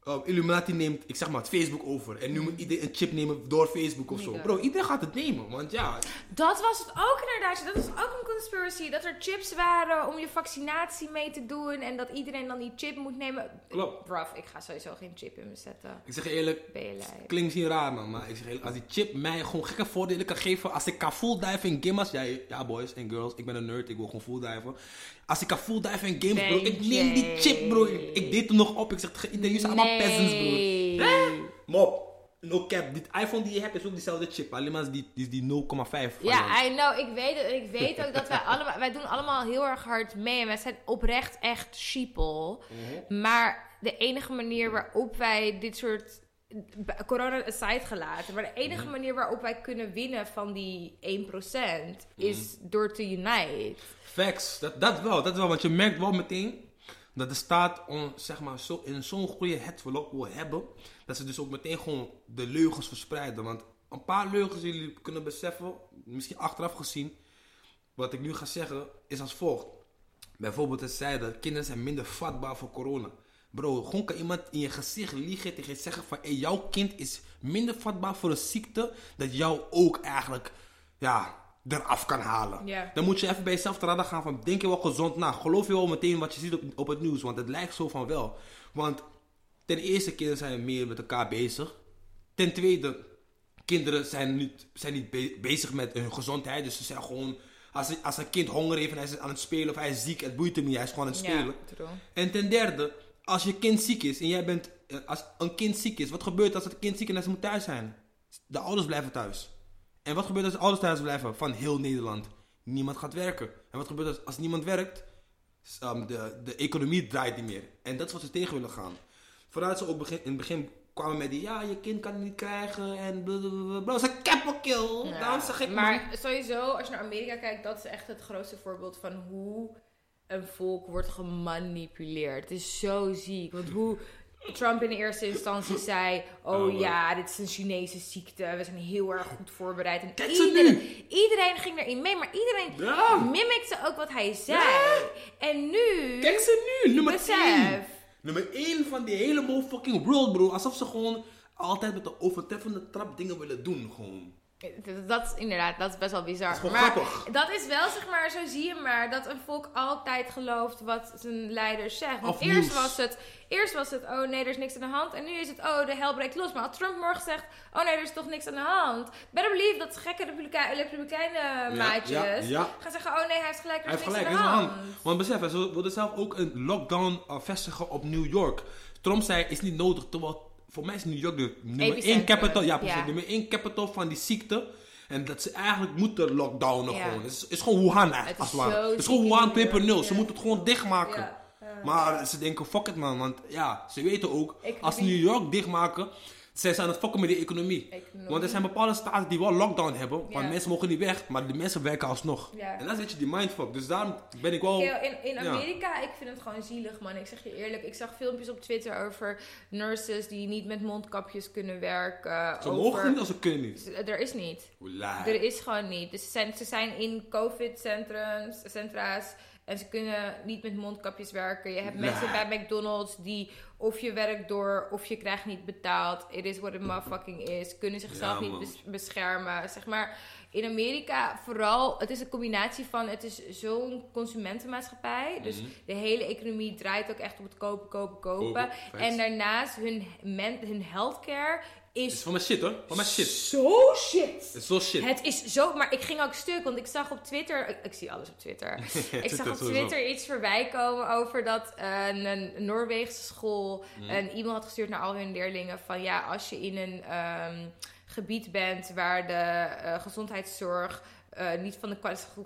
uh, Illuminati neemt, ik zeg maar, het Facebook over. En nu moet iedereen een chip nemen door Facebook of Oh zo. Bro, iedereen gaat het nemen. Want ja, Dat was het ook inderdaad. Dat was ook een conspiracy. Dat er chips waren om je vaccinatie mee te doen. En dat iedereen dan die chip moet nemen. Klopt. Bruv, ik ga sowieso geen chip in me zetten. ik zeg eerlijk, lijp. Klinkt misschien raar, man, maar ik zeg eerlijk, als die chip mij gewoon gekke voordelen kan geven, als ik kan full dive in games, ja, ja boys en girls, ik ben een nerd, ik wil gewoon full diven. Als ik kan full dive in games, bro, ik neem die chip, bro. Ik, ik deed hem nog op, ik zeg iedereen, jullie zijn allemaal peasants, bro. Mop, no cap, die iPhone die je hebt is ook diezelfde chip, alleen maar die, die, die 0,5 variant. Ja, I know. Ik weet, het, ik weet ook dat wij allemaal... Wij doen allemaal heel erg hard mee. En wij zijn oprecht echt sheeple. Mhm. Maar de enige manier waarop wij dit soort... Corona aside gelaten. Maar de enige Mhm. manier waarop wij kunnen winnen van die 1% is door te unite. Facts, dat, dat wel, dat wel, want je merkt wel meteen dat de staat on, zeg maar, zo, in zo'n goede headlock wil hebben, dat ze dus ook meteen gewoon de leugens verspreiden. Want een paar leugens die jullie kunnen beseffen, misschien achteraf gezien, wat ik nu ga zeggen, is als volgt. Bijvoorbeeld het zeiden, kinderen zijn minder vatbaar voor corona. Bro, gewoon kan iemand in je gezicht liegen tegen je zeggen van, jouw kind is minder vatbaar voor een ziekte, dat jou ook eigenlijk, ja, eraf kan halen. Dan moet je even bij jezelf te raden gaan van, denk je wel gezond na? Geloof je wel meteen wat je ziet op, op het nieuws? Want het lijkt zo van wel. Want ten eerste, kinderen zijn meer met elkaar bezig. Ten tweede, kinderen zijn niet, zijn niet be- bezig met hun gezondheid. Dus ze zijn gewoon, als een, als een kind honger heeft en hij is aan het spelen of hij is ziek, het boeit hem niet, hij is gewoon aan het spelen. En ten derde, als je kind ziek is en jij bent, eh, als een kind ziek is, wat gebeurt als het kind ziek is en ze moet thuis zijn? De ouders blijven thuis. En wat gebeurt als ouders thuis blijven van heel Nederland? Niemand gaat werken. En wat gebeurt als, als niemand werkt? Um, de, de economie draait niet meer. En dat is wat ze tegen willen gaan. Vandaar dat ze ook begin, in het begin kwamen met die, ja, je kind kan het niet krijgen en blablabla. Een capital. Ja, Daarom zeg ik maar sowieso, als je naar Amerika kijkt, dat is echt het grootste voorbeeld van hoe een volk wordt gemanipuleerd. Het is zo ziek. Want hoe Trump in eerste instantie zei: Oh, Oh, ja, dit is een Chinese ziekte. We zijn heel erg goed voorbereid. En iedereen, iedereen ging erin mee, maar iedereen Ja. mimikte ook wat hij zei. Ja. En nu, Kijk ze nu, nummer 1. besef. Nummer 1 van die hele motherfucking world, bro. Alsof ze gewoon altijd met de overtreffende trap dingen willen doen, gewoon. Dat- is inderdaad, dat is best wel bizar. Dat is maar grappig. dat is wel, zeg maar, zo zie je maar, dat een volk altijd gelooft wat zijn leider zegt. Want Of eerst nieuws. was, het, eerst was het, oh nee, er is niks aan de hand. En nu is het, oh, de hel breekt los. Maar als Trump morgen zegt, oh nee, er is toch niks aan de hand. Better believe dat gekke republikeinen maatjes ja, ja. gaan zeggen, oh nee, hij heeft gelijk, er Hij is heeft niks gelijk, aan de hand. hand. Want besef, hè, ze wilden zelf ook een lockdown uh, vestigen op New York. Trump zei, is niet nodig. Terwijl, voor mij is New York de nummer 1 Epicentrum, capital. Ja, precies. ja. Nummer 1 capital van die ziekte. En dat ze eigenlijk moeten lockdownen Ja. gewoon. Het is, is gewoon Wuhan eigenlijk, Het als is het ware. zo Het is gewoon Wuhan in New York, 2.0. Ze ja. moeten het gewoon dichtmaken. Maar ze denken, fuck it man. Want ja, ze weten ook, Ik als ze New York dichtmaken, zijn ze aan het fokken met de economie. Economie. Want er zijn bepaalde staten die wel lockdown hebben. Want mensen mogen niet weg, maar de mensen werken alsnog. En dan zit je die mindfuck. Dus daarom ben ik wel... In, in ja. Amerika, ik vind het gewoon zielig, man. Ik zeg je eerlijk, ik zag filmpjes op Twitter over nurses die niet met mondkapjes kunnen werken. Ze over... mogen niet of ze kunnen niet. Er is niet. Oelai. Er is gewoon niet. Dus ze zijn, ze zijn in COVID-centra's centra's en ze kunnen niet met mondkapjes werken. Je hebt mensen bij McDonald's die of je werkt door of je krijgt niet betaald. It is what it motherfucking is. Kunnen zichzelf Ja, niet bes- beschermen. Zeg maar, in Amerika vooral, het is een combinatie van, het is zo'n consumentenmaatschappij. Dus Mhm. de hele economie draait ook echt op het kopen, kopen, kopen. Kopen, en daarnaast, hun, men, hun healthcare Het is is van mijn shit hoor. Van mijn shit. zo shit. Het is zo shit. Het is zo, maar ik ging ook stuk, want ik zag op Twitter, ik, ik zie alles op Twitter. ik zag op. Twitter iets voorbij komen over dat eh, een, een Noorweegse school Mhm. een e-mail had gestuurd naar al hun leerlingen van ja, als je in een ehm, gebied bent waar de eh, gezondheidszorg eh, niet van de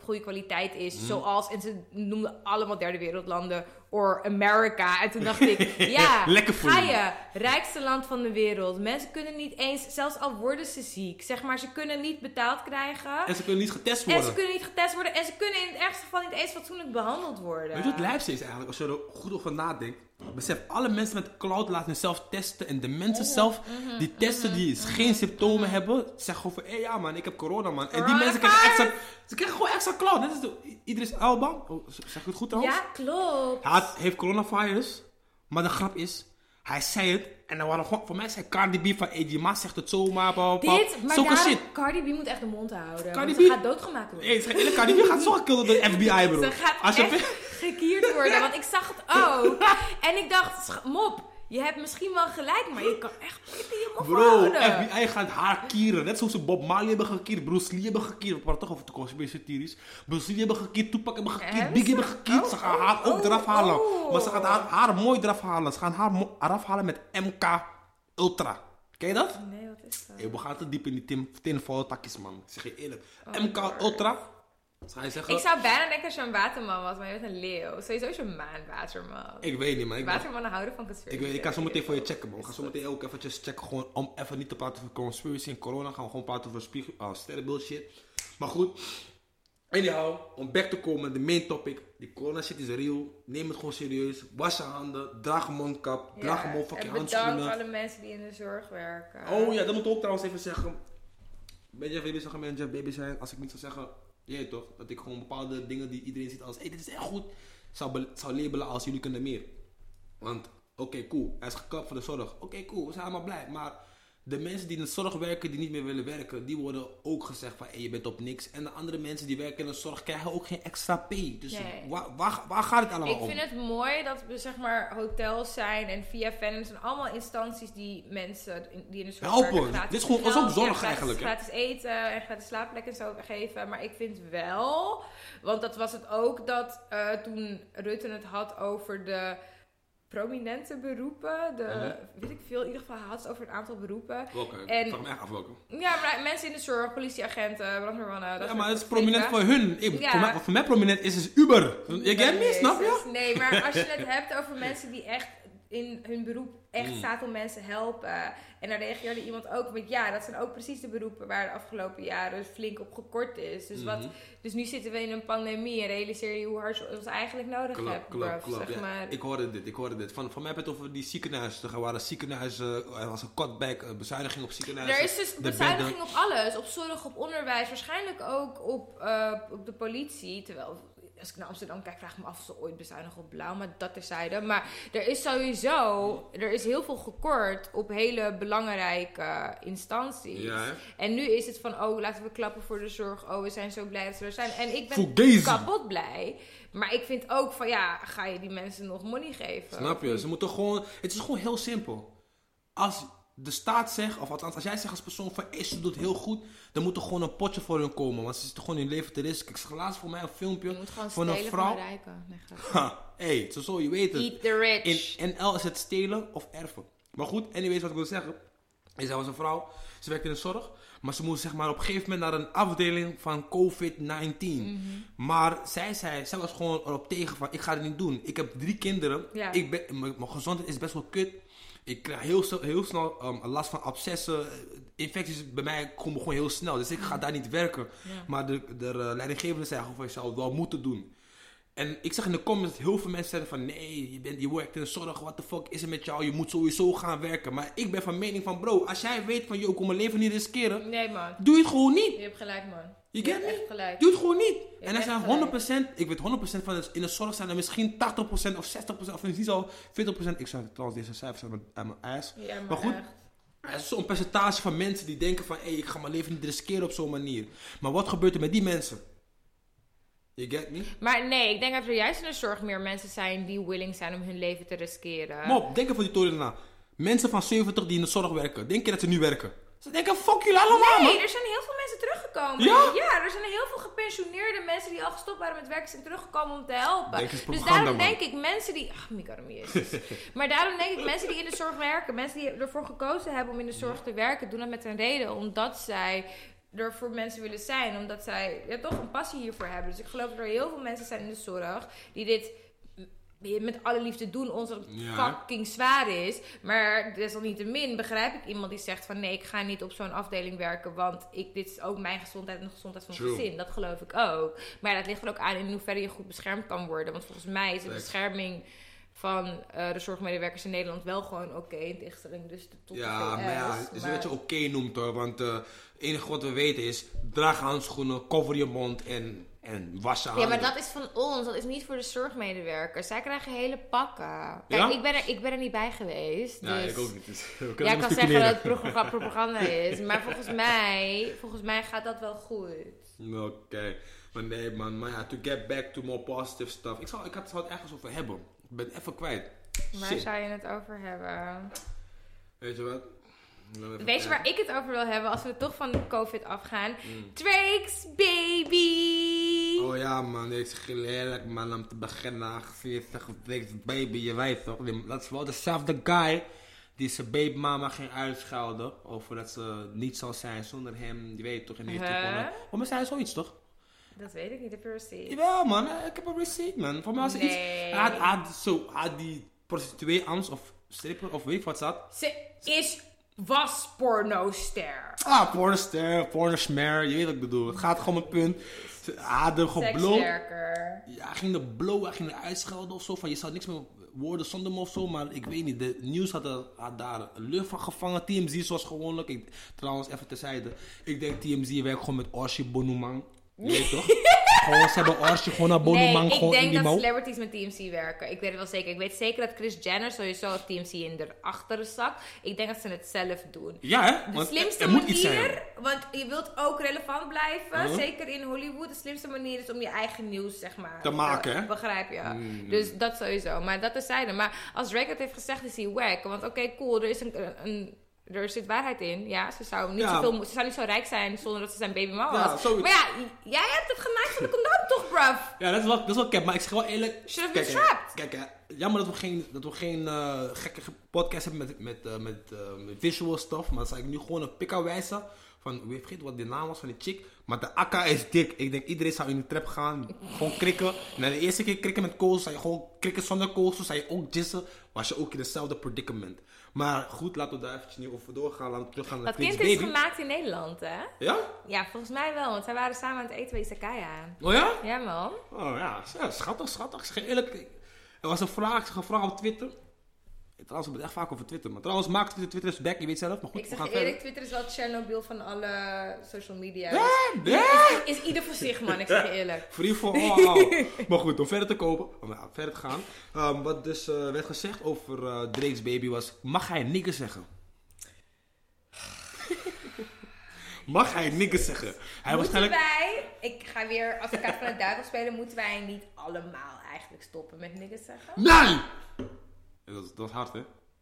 goede kwaliteit is, Mhm. zoals, en ze noemden allemaal derde wereldlanden, or America. En toen dacht ik, ja, Lekker ga je. rijkste land van de wereld. Mensen kunnen niet eens, zelfs al worden ze ziek, zeg maar, ze kunnen niet betaald krijgen. En ze kunnen niet getest En worden. ze kunnen niet getest worden. En ze kunnen in het ergste geval niet eens fatsoenlijk behandeld worden. Weet je wat lijpste is eigenlijk, als je er goed over nadenkt? Besef, alle mensen met cloud laten zichzelf testen. En de mensen Mhm, zelf, die testen die geen symptomen hebben, zeggen gewoon van, hé ja man, ik heb corona man. En die mensen krijgen extra, ze krijgen gewoon extra cloud. Net als de, Idris Elba, oh, zeg ik het goed trouwens? Ja, klopt. Hij had- heeft coronavirus, maar de grap is, hij zei het. En dan waren gewoon, voor mij zei Cardi B van, hey, die ma zegt het zomaar, bla, bla. Dit, maar Zulke daarom, shit. Cardi B moet echt de mond houden. Cardi want ze B- gaat doodgemaakt worden. Hey, zeg, Cardi B gaat zo gekilld door de FBI, bro. Ze gaat Als je echt gekierd worden. Want ik zag het ook. En ik dacht, mop, je hebt misschien wel gelijk, maar je kan echt beter je mond Bro. FBI gaat haar kieren. Net zoals ze Bob Marley hebben gekierd, Bruce Lee hebben gekierd. We praten toch over de conspiracy theories. Bruce Lee hebben gekierd, Tupac hebben gekierd, Hebben Biggie hebben gekierd. Oh, ze gaan haar ook oh, eraf halen. oh. Maar ze gaan haar, haar mooi eraf halen. Ze gaan haar eraf halen met MK Ultra. Ken je dat? Nee, wat is dat? Hey, we gaan te diep in die tin- tinfoil takjes, man. Ik zeg je eerlijk. Oh, MK Lord. Ultra. Je zeggen? Ik zou bijna denken dat je een waterman was, maar je bent een leeuw. Sowieso is je een maanwaterman. Ik weet niet, man. Ik, ben- Watermannen houden van conspiracy. ik, weet, ik ga zo meteen voor je checken, man. Ik ga zo meteen ook eventjes checken. Gewoon om even niet te praten over conspiracy en corona. Gaan we gewoon praten over spiegel, uh, sterrenbeeld shit. Maar goed. Anyhow, om back te komen, de main topic. Die corona shit is real. Neem het gewoon serieus. Was je handen. Draag een mondkap. Draag een en bedankt handschoenen. alle mensen die in de zorg werken. Oh ja, dat moet ik ook trouwens even zeggen. Ben Jeff Baby zeggen, ben Jeff Baby zijn. Als ik niet zou zeggen, je weet toch, dat ik gewoon bepaalde dingen die iedereen ziet als, hé, dit is echt goed, zou, zou labelen als jullie kunnen meer. Want, oké, cool, hij is gekapt voor de zorg. Oké, cool, we zijn allemaal blij. Maar de mensen die in de zorg werken, die niet meer willen werken, die worden ook gezegd van hey, je bent op niks. En de andere mensen die werken in de zorg krijgen ook geen extra pay. Dus Nee. waar, waar, waar gaat het allemaal Ik om? vind het mooi dat we zeg maar hotels zijn en via Venom zijn allemaal instanties die mensen die in de zorg Helpen. werken gratis Dit is gewoon- ook geld, zorg ja, eigenlijk, hè? Gratis eten en gratis slaapplekken en zo geven. Maar ik vind wel, want dat was het ook dat eh, toen Rutte het had over de prominente beroepen, de, Mhm. weet ik veel, in ieder geval had het over een aantal beroepen. Welke? En- Ik vraag me echt af welke. Ja, maar mensen in de zorg, politieagenten, brandweermannen. Ja, maar het is prominent voor hun. Ik, Ja. voor, mij, voor mij prominent is is Uber. Je kent me, snap je? Nee, maar als je het hebt over mensen die echt in hun beroep echt Mm. staat om mensen helpen. En dan reageerde iemand ook met ja, dat zijn ook precies de beroepen waar de afgelopen jaren flink op gekort is. Dus, wat, Mhm. dus nu zitten we in een pandemie en realiseer je hoe hard je ons eigenlijk nodig Klopt, hebt, bruv, zeg ja. maar. Ik hoorde dit, ik hoorde dit. Van, van mij heb het over die ziekenhuizen. Er waren ziekenhuizen, er was een cutback, een bezuiniging op ziekenhuizen. Er is dus bezuiniging op alles. Op zorg, op onderwijs, waarschijnlijk ook op, eh, op de politie. Terwijl, als ik naar Amsterdam kijk, vraag ik me af of ze ooit bezuinigen op blauw. Maar dat terzijde. Maar er is sowieso, er is heel veel gekort op hele belangrijke instanties. Ja? En nu is het van, oh, laten we klappen voor de zorg. Oh, we zijn zo blij dat ze er zijn. En ik ben kapot blij. Maar ik vind ook van, ja, ga je die mensen nog money geven? Snap je? Ze moeten gewoon. Het is gewoon heel simpel. Als de staat zegt, of althans als jij zegt als persoon van hey, ze doet heel goed, dan moet er gewoon een potje voor hun komen. Want ze zitten gewoon hun leven te risken. Ik zag laatst voor mij een filmpje van een van vrouw. de rijken. Nee, grapje. Ha, hey, zo, zo je weet het. Eat the rich. In NL is het stelen of erven. Maar goed, anyways, wat ik wil zeggen. Is, er was een vrouw, ze werkte in de zorg. Maar ze moest zeg maar op een gegeven moment naar een afdeling van COVID-19. Mhm. Maar zij zei, zij was gewoon erop tegen van, ik ga het niet doen. Ik heb drie kinderen. Ja. Ik ben, mijn mijn gezondheid is best wel kut. Ik krijg heel, snel- heel snel um, last van abscessen. Infecties bij mij komen gewoon heel snel. Dus ik ga daar niet werken. Ja. Maar de, de eh, leidinggevende zei gewoon van, je zou het wel moeten doen. En ik zag in de comments heel veel mensen zeiden van... Nee, je, bent, je werkt in de zorg, what the fuck is er met jou? Je moet sowieso gaan werken. Maar ik ben van mening van... Bro, als jij weet van... Yo, ik kom mijn leven niet riskeren. Nee, man. Doe het gewoon niet. Je hebt gelijk, man. Je get me? gelijk. Doe het gewoon niet. en er zijn gelijk. 100%... Ik weet 100% van... de- In de zorg zijn er misschien 80% of 60% of niet zo 40%. Ik zou trouwens deze cijfers aan mijn, aan mijn ass. Ja, maar, Maar goed, echt. Er is zo'n percentage van mensen die denken van... Hé, ik ga mijn leven niet riskeren op zo'n manier. Maar wat gebeurt er met die mensen? You get me? Maar nee, ik denk dat er juist in de zorg meer mensen zijn die willing zijn om hun leven te riskeren. Mop, denk even die toren na. Mensen van 70 die in de zorg werken. Denk je dat ze nu werken? Ze denken, fuck jullie allemaal, Nee, man. er zijn heel veel mensen teruggekomen. Ja? er zijn heel veel gepensioneerde mensen die al gestopt waren met werken zijn teruggekomen om te helpen. Dus daarom denk ik mensen die... Ach, jezus. maar daarom denk ik mensen die in de zorg werken, mensen die ervoor gekozen hebben om in de zorg te werken, doen dat met een reden. Omdat zij er voor mensen willen zijn. Omdat zij ja, toch een passie hiervoor hebben. Dus ik geloof dat er heel veel mensen zijn in de zorg die dit met alle liefde doen, ons dat het Ja. fucking zwaar is. Maar desalniettemin begrijp ik iemand die zegt van nee, ik ga niet op zo'n afdeling werken, want ik, dit is ook mijn gezondheid en de gezondheid van mijn gezin. Dat geloof ik ook. Maar dat ligt er ook aan in hoeverre je goed beschermd kan worden. Want volgens mij is de bescherming van eh, de zorgmedewerkers in Nederland wel gewoon oké in tegenstelling dus tot de Ja, VS. maar ja, het is maar- wat je oké noemt hoor. Want eh, het enige wat we weten is, draag handschoenen, cover je mond en, en was je Ja, maar dat is van ons. Dat is niet voor de zorgmedewerkers. Zij krijgen hele pakken. Kijk, Ja? ik, ben er, ik ben er niet bij geweest. Ja, dus... ik ook niet. Dus we kunnen kan zeggen dat het propaganda is. Maar volgens mij, volgens mij gaat dat wel goed. Oké, maar nee man, maar ja, to get back to more positive stuff. Ik zou, ik had, zou het ergens over hebben. Ik ben even kwijt. Waar Shit. zou je het over hebben? Weet je wat? Weet je waar ik het over wil hebben als we toch van de COVID afgaan? Mm. Drake's baby! Oh ja man, ik zeg je eerlijk man, om te beginnen, aangezien je zegt baby, je weet toch, die- dat is wel dezelfde guy die zijn babymama ging uitschelden over dat ze niet zou zijn zonder hem, je weet toch, en die heeft hij Huh? Oh, maar zei zoiets toch? Dat weet ik niet, heb je receipt? Jawel man, ik heb een receipt man. Voor mij was iets, Nee. hij had, hij had zo, hij had die prostituee Ams of stripper of weet wat zat. Ze is, was pornoster. Ah, pornoster, pornosmer, je weet wat ik bedoel. Het gaat gewoon om het punt. Er gewoon blow. Ja, hij ging de blow, hij ging er uitschelden of zo. Van je zou niks meer woorden zonder me of zo. Maar ik weet niet, de nieuws had, er, had daar lucht van gevangen. TMZ zoals gewoonlijk. Ik, trouwens, even terzijde. Ik denk TMZ werkt gewoon met Orshi Bonuman. Je weet toch? gewoon, ze hebben Archie gewoon naar Nee, ik denk dat mouw. celebrities met TMC werken. Ik weet het wel zeker. Ik weet zeker dat Chris Jenner sowieso TMC in de achterzak. Ik denk dat ze het zelf doen. Ja, hè? De Want slimste er moet iets zijn. manier, want je wilt ook relevant blijven, zeker in Hollywood. De slimste manier is om je eigen nieuws, zeg maar, Te maken, hè? Begrijp je? Mm. Dus dat sowieso. Maar dat is zijde. Maar als Drake het heeft gezegd, is hij wack. Want oké, cool, er is een, een er zit waarheid in. Ja, ze zou niet, Ja. zoveel, ze zou niet zo rijk zijn zonder dat ze zijn baby Ja, was. zoiets. Maar ja, jij hebt het gemaakt van de condoom toch, bruv? Ja, dat is wel, dat is wel cap, maar ik zeg wel eerlijk. Should have been kijk, hè, strapped. Kijk, hè, jammer dat we geen, dat we geen eh, gekke ge- podcast hebben met, met, eh, met, eh, met visual stuff. Maar dan zal ik nu gewoon een pika wijzen. Van, wie vergeet wat de naam was van die chick. Maar de akka is dik. Ik denk iedereen zou in de trap gaan. Gewoon krikken. Na de eerste keer krikken met koolsels, zou je gewoon krikken zonder koolsels. Zou je ook jissen. Was je ook in hetzelfde predicament. Maar goed, laten we daar eventjes niet over doorgaan. Laten we teruggaan naar Dat kind is Baby. gemaakt in Nederland, hè? Ja? Ja, volgens mij wel, want zij waren samen aan het eten bij Isakaya. Oh ja? Ja, man. Oh ja, ja, schattig, schattig. Eerlijk, er was een vraag, een vraag op Twitter. Trouwens, we hebben het echt vaak over Twitter. Maar trouwens, maak Twitter, Twitter is back, je weet zelf. Maar goed, Ik zeg verder. eerlijk, Twitter is wel Chernobyl van alle social media. Ja, Dus ja. is, is ieder voor zich, man. Ik zeg je eerlijk. Free for all. maar goed, om verder te kopen, om nou, verder te gaan. Ehm, wat dus eh, werd gezegd over eh, Drake's baby was, mag hij nigger zeggen? mag hij nigger zeggen? Hij Moeten waarschijnlijk... wij, ik ga weer advocaat van de duivel spelen, moeten wij niet allemaal eigenlijk stoppen met niks zeggen? Nee! Dat, dat was hard, hè?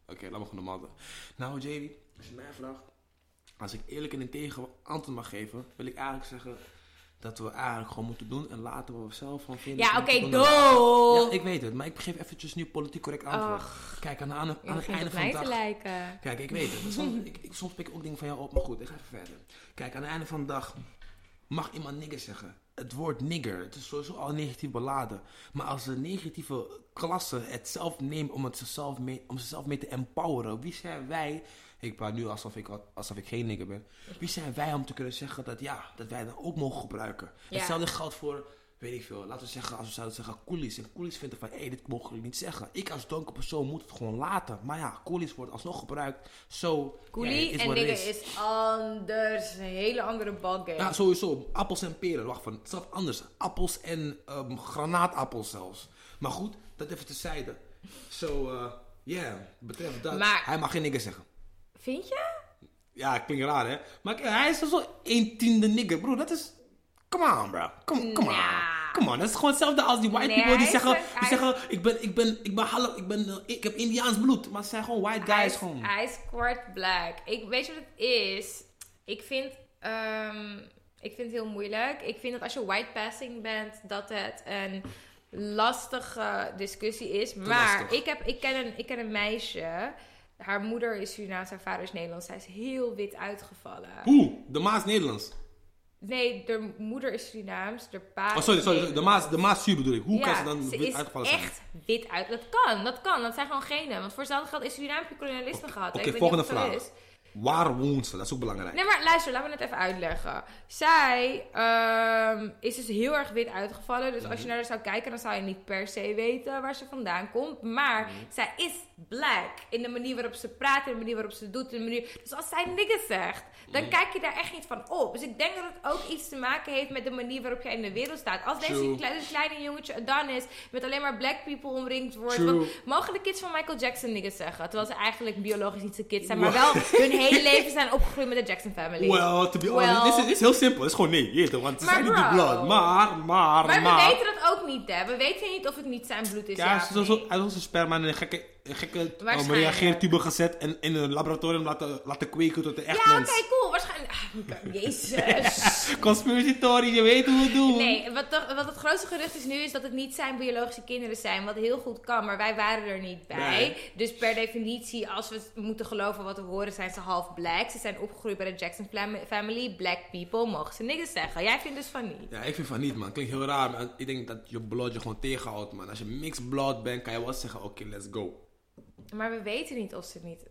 Oké, laat me gewoon normaal doen. Nou, JD, als je mij vraagt, als ik eerlijk en integer antwoord mag geven, wil ik eigenlijk zeggen dat we eigenlijk gewoon moeten doen en laten we zelf van vinden. Ja, oké, doe! Ja, ik weet het, maar ik geef eventjes nu politiek correct antwoord. Kijk, aan, de- aan, aan het einde van de dag... lijken. Kijk, ik weet het. Soms, ik, ik, soms pik ik ook dingen van jou op, maar goed, ik ga even verder. Kijk, aan het einde van de dag mag iemand nigger zeggen. Het woord nigger, het is sowieso al negatief beladen. Maar als de negatieve klasse het zelf neemt om, het zichzelf mee, om zichzelf mee te empoweren, wie zijn wij? Ik praat nu alsof ik, alsof ik geen nigger ben. Wie zijn wij om te kunnen zeggen dat, ja, dat wij dat ook mogen gebruiken? Ja. Hetzelfde geldt voor, weet ik veel, laten we zeggen, als we zouden zeggen coolies. En coolies vinden van, hé, hey, dit mogen jullie niet zeggen. Ik als donker persoon moet het gewoon laten. Maar ja, coolies wordt alsnog gebruikt. Zo, Coolie ja, is en het nigger is anders. Een hele andere ballgame. Ja, sowieso. Appels en peren. Wacht, van, zelf anders. Appels en ehm, granaatappels zelfs. Maar goed, dat even terzijde. Zo, eh, yeah, betreft dat. Maar- Hij mag geen nigger zeggen. Vind je? Ja, klinkt raar, hè? Maar kijk, hij is zo een tiende nigger, bro. Dat is... Come on, bro. Come, come on. Come on. Dat is gewoon hetzelfde als die white Nee, people die zeggen... een- Die zeggen, ik ben, ik ben, ik ben half... Ik, ben, ik heb Indiaans bloed. Maar ze zijn gewoon white guys is, gewoon. hij is kwart black. Ik weet je wat het is. Ik vind, ehm, ik vind het heel moeilijk. Ik vind dat als je white passing bent, dat het een lastige discussie is. Maar ik, heb, ik, ken een, ik ken een meisje. Haar moeder is Surinaams, haar vader is Nederlands. Zij is heel wit uitgevallen. Hoe? De Maas Nederlands. Nee, de moeder is Surinaams, de pa Oh, sorry, sorry. De. Maas, de zuur bedoel ik. Hoe kan ze dan ze wit is uitgevallen zijn? echt wit uit. Dat kan, dat kan. Dat zijn gewoon genen. Want voor hetzelfde geld is Suriname heb je kolonialisme gehad. hè. Oké, volgende vraag. is. Waar woont ze? Dat is ook belangrijk. Nee, maar luister, laat me het even uitleggen. Zij ehm, is dus heel erg wit uitgevallen. Dus Mhm. als je naar haar zou kijken, dan zou je niet per se weten waar ze vandaan komt. Maar Mhm. zij is black. In de manier waarop ze praat, in de manier waarop ze doet. In de manier... Dus als zij nigger zegt, dan kijk je daar echt niet van op. Dus ik denk dat het ook iets te maken heeft met de manier waarop jij in de wereld staat. Als deze kleine, kleine jongetje Adonis met alleen maar black people omringd wordt. Want mogen de kids van Michael Jackson nigger zeggen? Terwijl ze eigenlijk biologisch niet zijn kids zijn. Maar wel hun hele leven zijn opgegroeid met de Jackson family. Well, to be Well. honest, dit is, is heel simpel. Het is gewoon nee, je weet het, want ze zijn niet die blood. Maar, maar, Maar maar. we weten dat ook niet, hè? We weten niet of het niet zijn bloed is. ja, Ja, nee. hij is onze sperma in een gekke, een gekke uh, Waarschijnlijk. reageertube gezet en in een laboratorium laten, laten kweken tot een echt Ja, oké, mens. cool. Waarschijnlijk. Ah, Jezus. Conspiracy theory, je weet hoe we het doen. Nee, wat, toch- wat het grootste gerucht is nu is dat het niet zijn biologische kinderen zijn. Wat heel goed kan, maar wij waren er niet bij. Nee. Dus per definitie, als we moeten geloven wat we horen, zijn ze half black. Ze zijn opgegroeid bij de Jackson fam- family. Black people mogen ze niks zeggen. Jij vindt dus van niet. Ja, ik vind van niet, man. Klinkt heel raar, maar ik denk dat je blood je gewoon tegenhoudt, man. Als je mixed blood bent, kan je wel zeggen, oké, let's go. Maar we weten niet of ze niet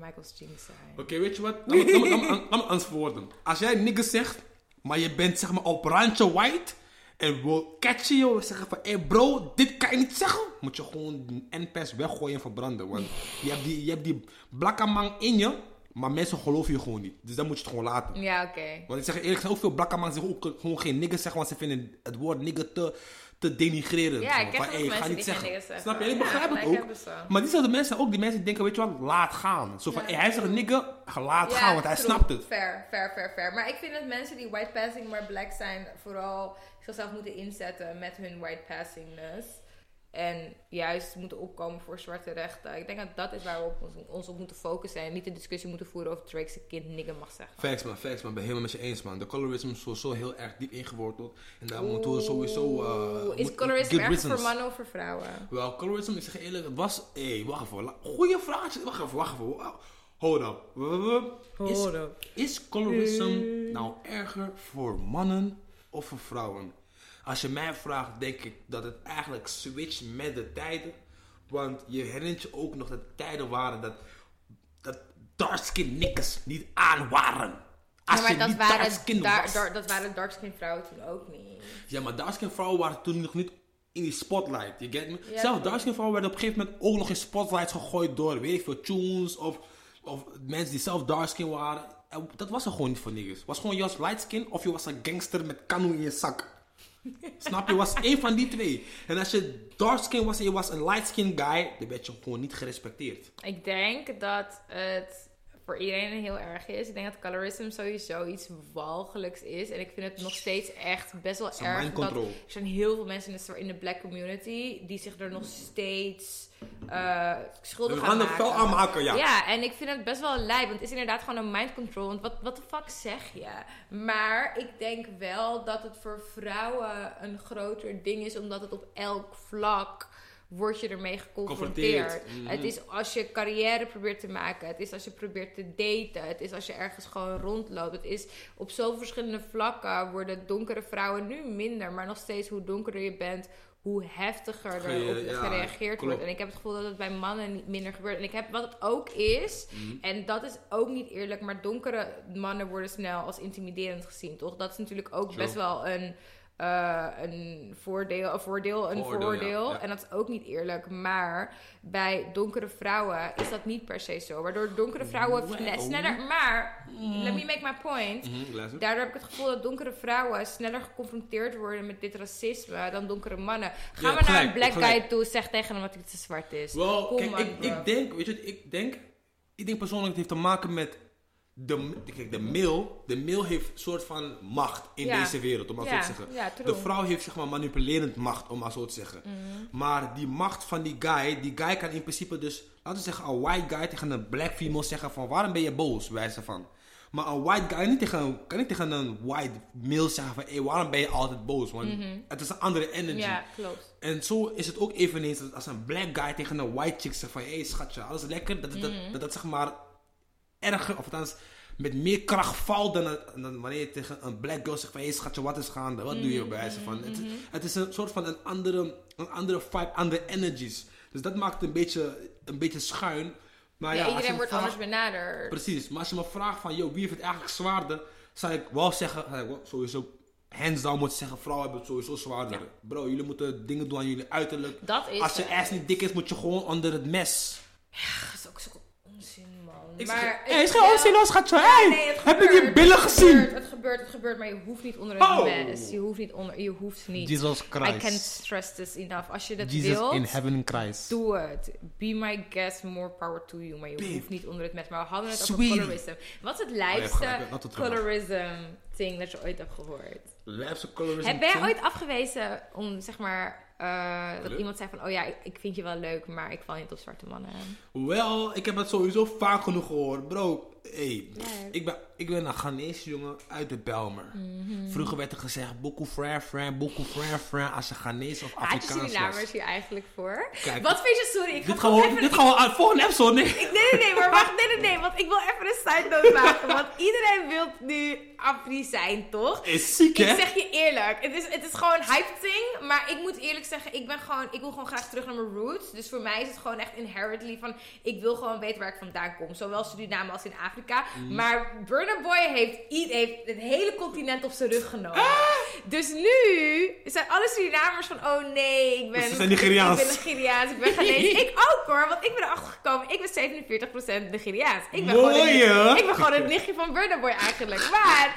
Michael's jeans zijn. Oké, weet je wat? Laat me, laat me, laat me, laat me anders verwoorden. Als jij nigger zegt, maar je bent zeg maar op randje white... en we catchen je, we zeggen van... Hé bro, dit kan je niet zeggen. Moet je gewoon de NPS weggooien en verbranden. Want je hebt die, je hebt die blakke man in je... Maar mensen geloven je gewoon niet. Dus dan moet je het gewoon laten. Ja, oké. Want ik zeg eerlijk, er ook veel blakke mannen die zeggen ook gewoon geen nigger zeggen, want ze vinden het woord nigger te, te denigrerend. Ja, ik ken van, hey, ga niet die zeggen. Snap je? En ik begrijp het ook. Maar diezelfde mensen ook, die mensen denken, weet je wat, laat gaan. Zo van, hey, hij zegt nigger, ga laat gaan, want hij true. snapt het. Fair, fair, fair, fair. Maar ik vind dat mensen die white passing maar black zijn, vooral zichzelf moeten inzetten met hun white passingness. En juist moeten opkomen voor zwarte rechten. Ik denk dat dat is waar we op ons, ons op moeten focussen. En niet de discussie moeten voeren of Drake zijn kind nigger mag zeggen. Facts man, facts man, ik ben helemaal met je eens man. De colorism is sowieso heel erg diep ingeworteld. En daar moeten we sowieso... eh, Is colorisme good erg voor mannen of voor vrouwen? Wel, colorism, ik zeg eerlijk, het was... Hé, wacht even. Goeie vraag. Wacht even, wacht even. Wow. Hold up. Is, is colorism nou erger voor mannen of voor vrouwen? Als je mij vraagt, denk ik dat het eigenlijk switcht met de tijden. Want je herinnert je ook nog dat tijden waren dat, dat dark-skin nikkers niet aan waren. Als Ja, maar je dat niet waren, dar- dat waren dark-skin vrouwen toen ook niet. Ja, maar darkskin vrouwen waren toen nog niet in die spotlight. You get me? Ja, Zelfs darkskin vrouwen werden op een gegeven moment ook nog in spotlights gegooid door, weet ik veel, tunes of, of mensen die zelf darkskin waren. En dat was er gewoon niet voor niggers. Het was gewoon je was lightskin of je was een gangster met kanoe in je zak. Snap je? was één van die twee. En als je darkskin was en je was een lightskin guy, dan werd je gewoon niet gerespecteerd. Ik denk dat het voor iedereen heel erg is. Ik denk dat colorism sowieso iets walgelijks is. En ik vind het nog steeds echt best wel erg. mind Dat, er zijn heel veel mensen in de, in de black community die zich er nog steeds eh schuldig We aan gaan er maken. fel aan maken, ja. Ja, en ik vind het best wel lijp. Want het is inderdaad gewoon een mind control. Want wat, wat de fuck zeg je? Maar ik denk wel dat het voor vrouwen een groter ding is. Omdat het op elk vlak word je ermee geconfronteerd. Mhm. Het is als je carrière probeert te maken. Het is als je probeert te daten. Het is als je ergens gewoon rondloopt. Het is op zoveel verschillende vlakken worden donkere vrouwen nu minder. Maar nog steeds hoe donkerder je bent, hoe heftiger er Ge- op ja, gereageerd klopt. wordt. En ik heb het gevoel dat het bij mannen niet minder gebeurt. En ik heb wat het ook is, Mhm. en dat is ook niet eerlijk, maar donkere mannen worden snel als intimiderend gezien, toch? Dat is natuurlijk ook best wel een, eh, een voordeel, een voordeel, een Voordeel, voordeel. ja, ja. En dat is ook niet eerlijk. Maar bij donkere vrouwen is dat niet per se zo. Waardoor donkere vrouwen sneller. Maar, let me make my point. Luister. Daardoor heb ik het gevoel dat donkere vrouwen sneller geconfronteerd worden met dit racisme dan donkere mannen. Ga Ja, maar naar een black gelijk. guy toe, zeg tegen hem dat hij te zwart is. Wel, kijk, ik, ik denk, weet je, wat ik denk, ik denk persoonlijk het heeft te maken met de, kijk, de male, de male heeft een soort van macht in Ja. deze wereld, om maar Ja, zo te zeggen. ja, de vrouw heeft zeg maar manipulerend macht, om maar zo te zeggen. Maar die macht van die guy, die guy kan in principe dus, laten we zeggen, een white guy tegen een black female zeggen van, waarom ben je boos, wijze van. Maar een white guy niet tegen, kan niet tegen een white male zeggen van, hey, waarom ben je altijd boos? Want het is een andere energy. Ja, klopt. En zo is het ook eveneens dat als een black guy tegen een white chick zegt van... Hé hey, schatje, alles lekker. Dat dat, dat, dat dat zeg maar erger, of althans met meer kracht valt dan, dan wanneer je tegen een black girl zegt van... Hé hey, schatje, wat is gaande? Wat doe je bij wijze van? Het, het is een soort van een andere, een andere vibe, andere energies. Dus dat maakt het een beetje, een beetje schuin. Maar Ja, ja, iedereen wordt vraagt- anders benaderd. Precies, maar als je me vraagt van, joh, wie heeft het eigenlijk zwaarder? Zou ik wel zeggen, zou ik wel sowieso hands down moeten zeggen, vrouwen hebben het sowieso zwaarder. Bro, jullie moeten dingen doen aan jullie uiterlijk. Dat is Als je ass niet dik is, moet je gewoon onder het mes. Dat is ook. Ik maar ik hey, is geen hoor, schatje. Ja, Hey, nee, heb je gebeurt, die billen het gezien? Gebeurt, het gebeurt, het gebeurt, maar je hoeft niet onder het Oh. mes. Je hoeft niet onder, je hoeft niet. Jesus I can't stress this enough. Als je dat wilt, heaven Christ. doe het. Be my guest, more power to you. Maar je Babe. hoeft niet onder het mes. Maar we hadden het over colorism. Wat is het Oh, je gaan. colorism thing dat je ooit hebt gehoord? Colorism. Heb, ben jij ooit afgewezen om, zeg maar, eh, dat iemand zei van... Oh ja, ik, ik vind je wel leuk, maar ik val niet op zwarte mannen. Wel, ik heb het sowieso vaak genoeg gehoord. Bro, hey, ik, ben, ik ben een Ghanese jongen uit de Belmer. Mhm. Vroeger werd er gezegd, boku friend, friend, boku friend, friend, als je Ghanese of je Afrikaans was. Surinamers hier eigenlijk voor? Kijk, Wat vind je... Sorry, ik ga Dit we, gewoon even... dit gaan we aan volgende episode, nee. Nee, nee, nee, maar wacht, nee, nee, nee, want ik wil even een side note maken. Want iedereen wil nu Afri zijn, toch? Is ziek, hè? Ik zeg je eerlijk, het is, het is gewoon hype thing, maar ik moet eerlijk zeggen, ik ben gewoon, ik wil gewoon graag terug naar mijn roots. Dus voor mij is het gewoon echt inherently van, ik wil gewoon weten waar ik vandaan kom. Zowel Suriname als in Afrika. Mm. Maar Burna Boy heeft, het hele continent op zijn rug genomen. Ah! dus nu zijn alle Surinamers van, oh nee, ik ben... Dus ze zijn Nigeriaans. Ik ben Nigeriaans, ik ben Ghanese. ik ook hoor, want ik ben erachter gekomen, ik ben 47% Nigeriaans. Ik ben, gewoon Mooi, een, hè? ik ben gewoon het nichtje van Burna Boy eigenlijk. Maar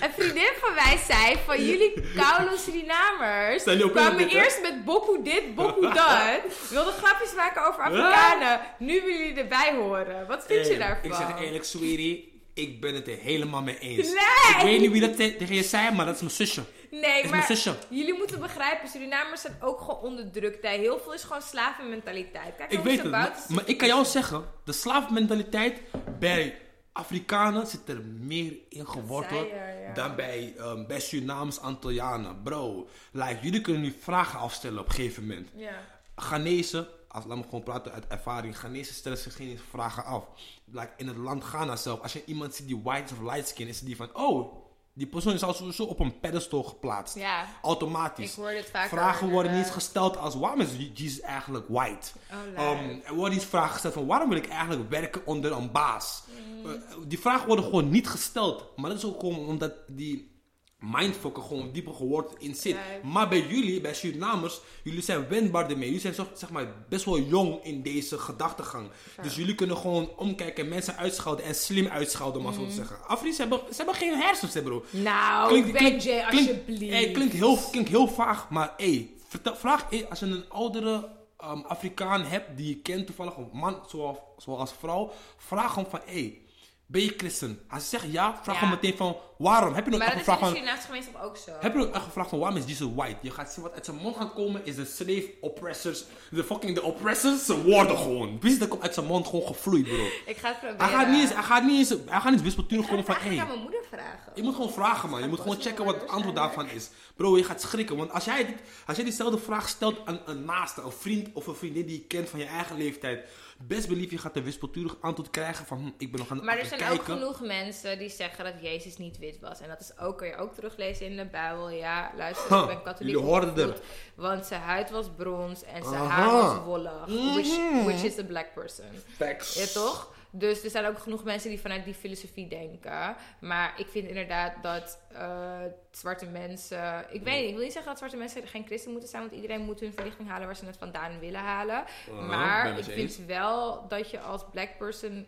een vriendin van mij zei van jullie koude Surinamers kwamen eerst met boku dit, boku dat. Wilden grapjes maken over Afrikanen. Nu willen jullie erbij horen. Wat vind je daarvan? Ik zeg eerlijk, sweetie, ik ben het er helemaal mee eens. Nee! Ik weet niet wie dat te- tegen je zei, maar dat is mijn zusje. Nee, Is mijn maar zusje. jullie moeten begrijpen, Surinamers zijn ook gewoon onderdrukt. Heel veel is gewoon slavenmentaliteit. Kijk Ik weet het, maar, ik kan jou zeggen, de slaafmentaliteit bij Afrikanen zit er meer in geworteld ja. dan bij, um, bij Surinamers Antillianen. Bro, like, jullie kunnen nu vragen afstellen op een gegeven moment. Ja. Ghanese, als, laat me gewoon praten uit ervaring, Ghanese stellen zich geen vragen af. Like, in het land Ghana zelf, als je iemand ziet die white of light skin, is het die van, oh, die persoon is al sowieso op een pedestal geplaatst. Ja. Automatisch. Ik hoor dit vaker, Vragen worden niet inderdaad. gesteld als waarom is Jesus eigenlijk white? Oh. Um, er worden niet vragen gesteld van waarom wil ik eigenlijk werken onder een baas? Mm. Uh, die vragen worden gewoon niet gesteld. Maar dat is ook gewoon omdat die mindfucker gewoon dieper geworteld in zit. Maar bij jullie, bij Surinamers, jullie zijn wendbaar ermee. Jullie zijn zo- zeg maar, best wel jong in deze gedachtegang. Dus jullie kunnen gewoon omkijken en mensen uitschelden en slim uitschelden, om maar zo te zeggen. Afri's hebben, ze hebben geen hersens, hè, bro. Nou, Klinkt- alsjeblieft. Hey, klinkt, heel, klinkt heel vaag, maar hey, vertel, vraag hey, als je een oudere um, Afrikaan hebt die je kent, toevallig een man zoals, zoals vrouw, vraag hem van hey, ben je christen? Als hij zegt ja, vraag Ja. hem meteen van waarom? Heb je nog Maar echt dat is gevraagd in de van gemeenschap ook zo. heb je ook echt gevraagd van waarom is Jesus white? Je gaat zien wat uit zijn mond gaat komen is de slave oppressors. De fucking de oppressors, ze worden gewoon. Precies, dat komt uit zijn mond gewoon gevloeid, bro. Ik ga het proberen. Hij gaat niet eens, hij gaat niet eens, hij gaat niet eens Ik ga komen van hey. aan mijn moeder vragen. Je moet gewoon vragen, man. Je moet gewoon checken wat het antwoord daarvan is. Bro, je gaat schrikken. Want als jij, dit, als jij diezelfde vraag stelt aan een naaste, een vriend of een vriendin die je kent van je eigen leeftijd. Best belief je gaat een wispelturig antwoord krijgen van hm, ik ben nog aan het Maar er zijn kijken. ook genoeg mensen die zeggen dat Jezus niet wit was. En dat is ook, kun je ook teruglezen in de Bijbel. Ja, luister, ik ben katholiek jullie hoorden er. Want zijn huid was brons en zijn Aha. haar was wollig. Which, which is a black person. Facts. Ja, toch? Dus er zijn ook genoeg mensen die vanuit die filosofie denken. Maar ik vind inderdaad dat eh, zwarte mensen. Ik weet niet, ik wil niet zeggen dat zwarte mensen geen christen moeten zijn. Want iedereen moet hun verlichting halen waar ze het vandaan willen halen. ben maar ik eens. vind wel dat je als black person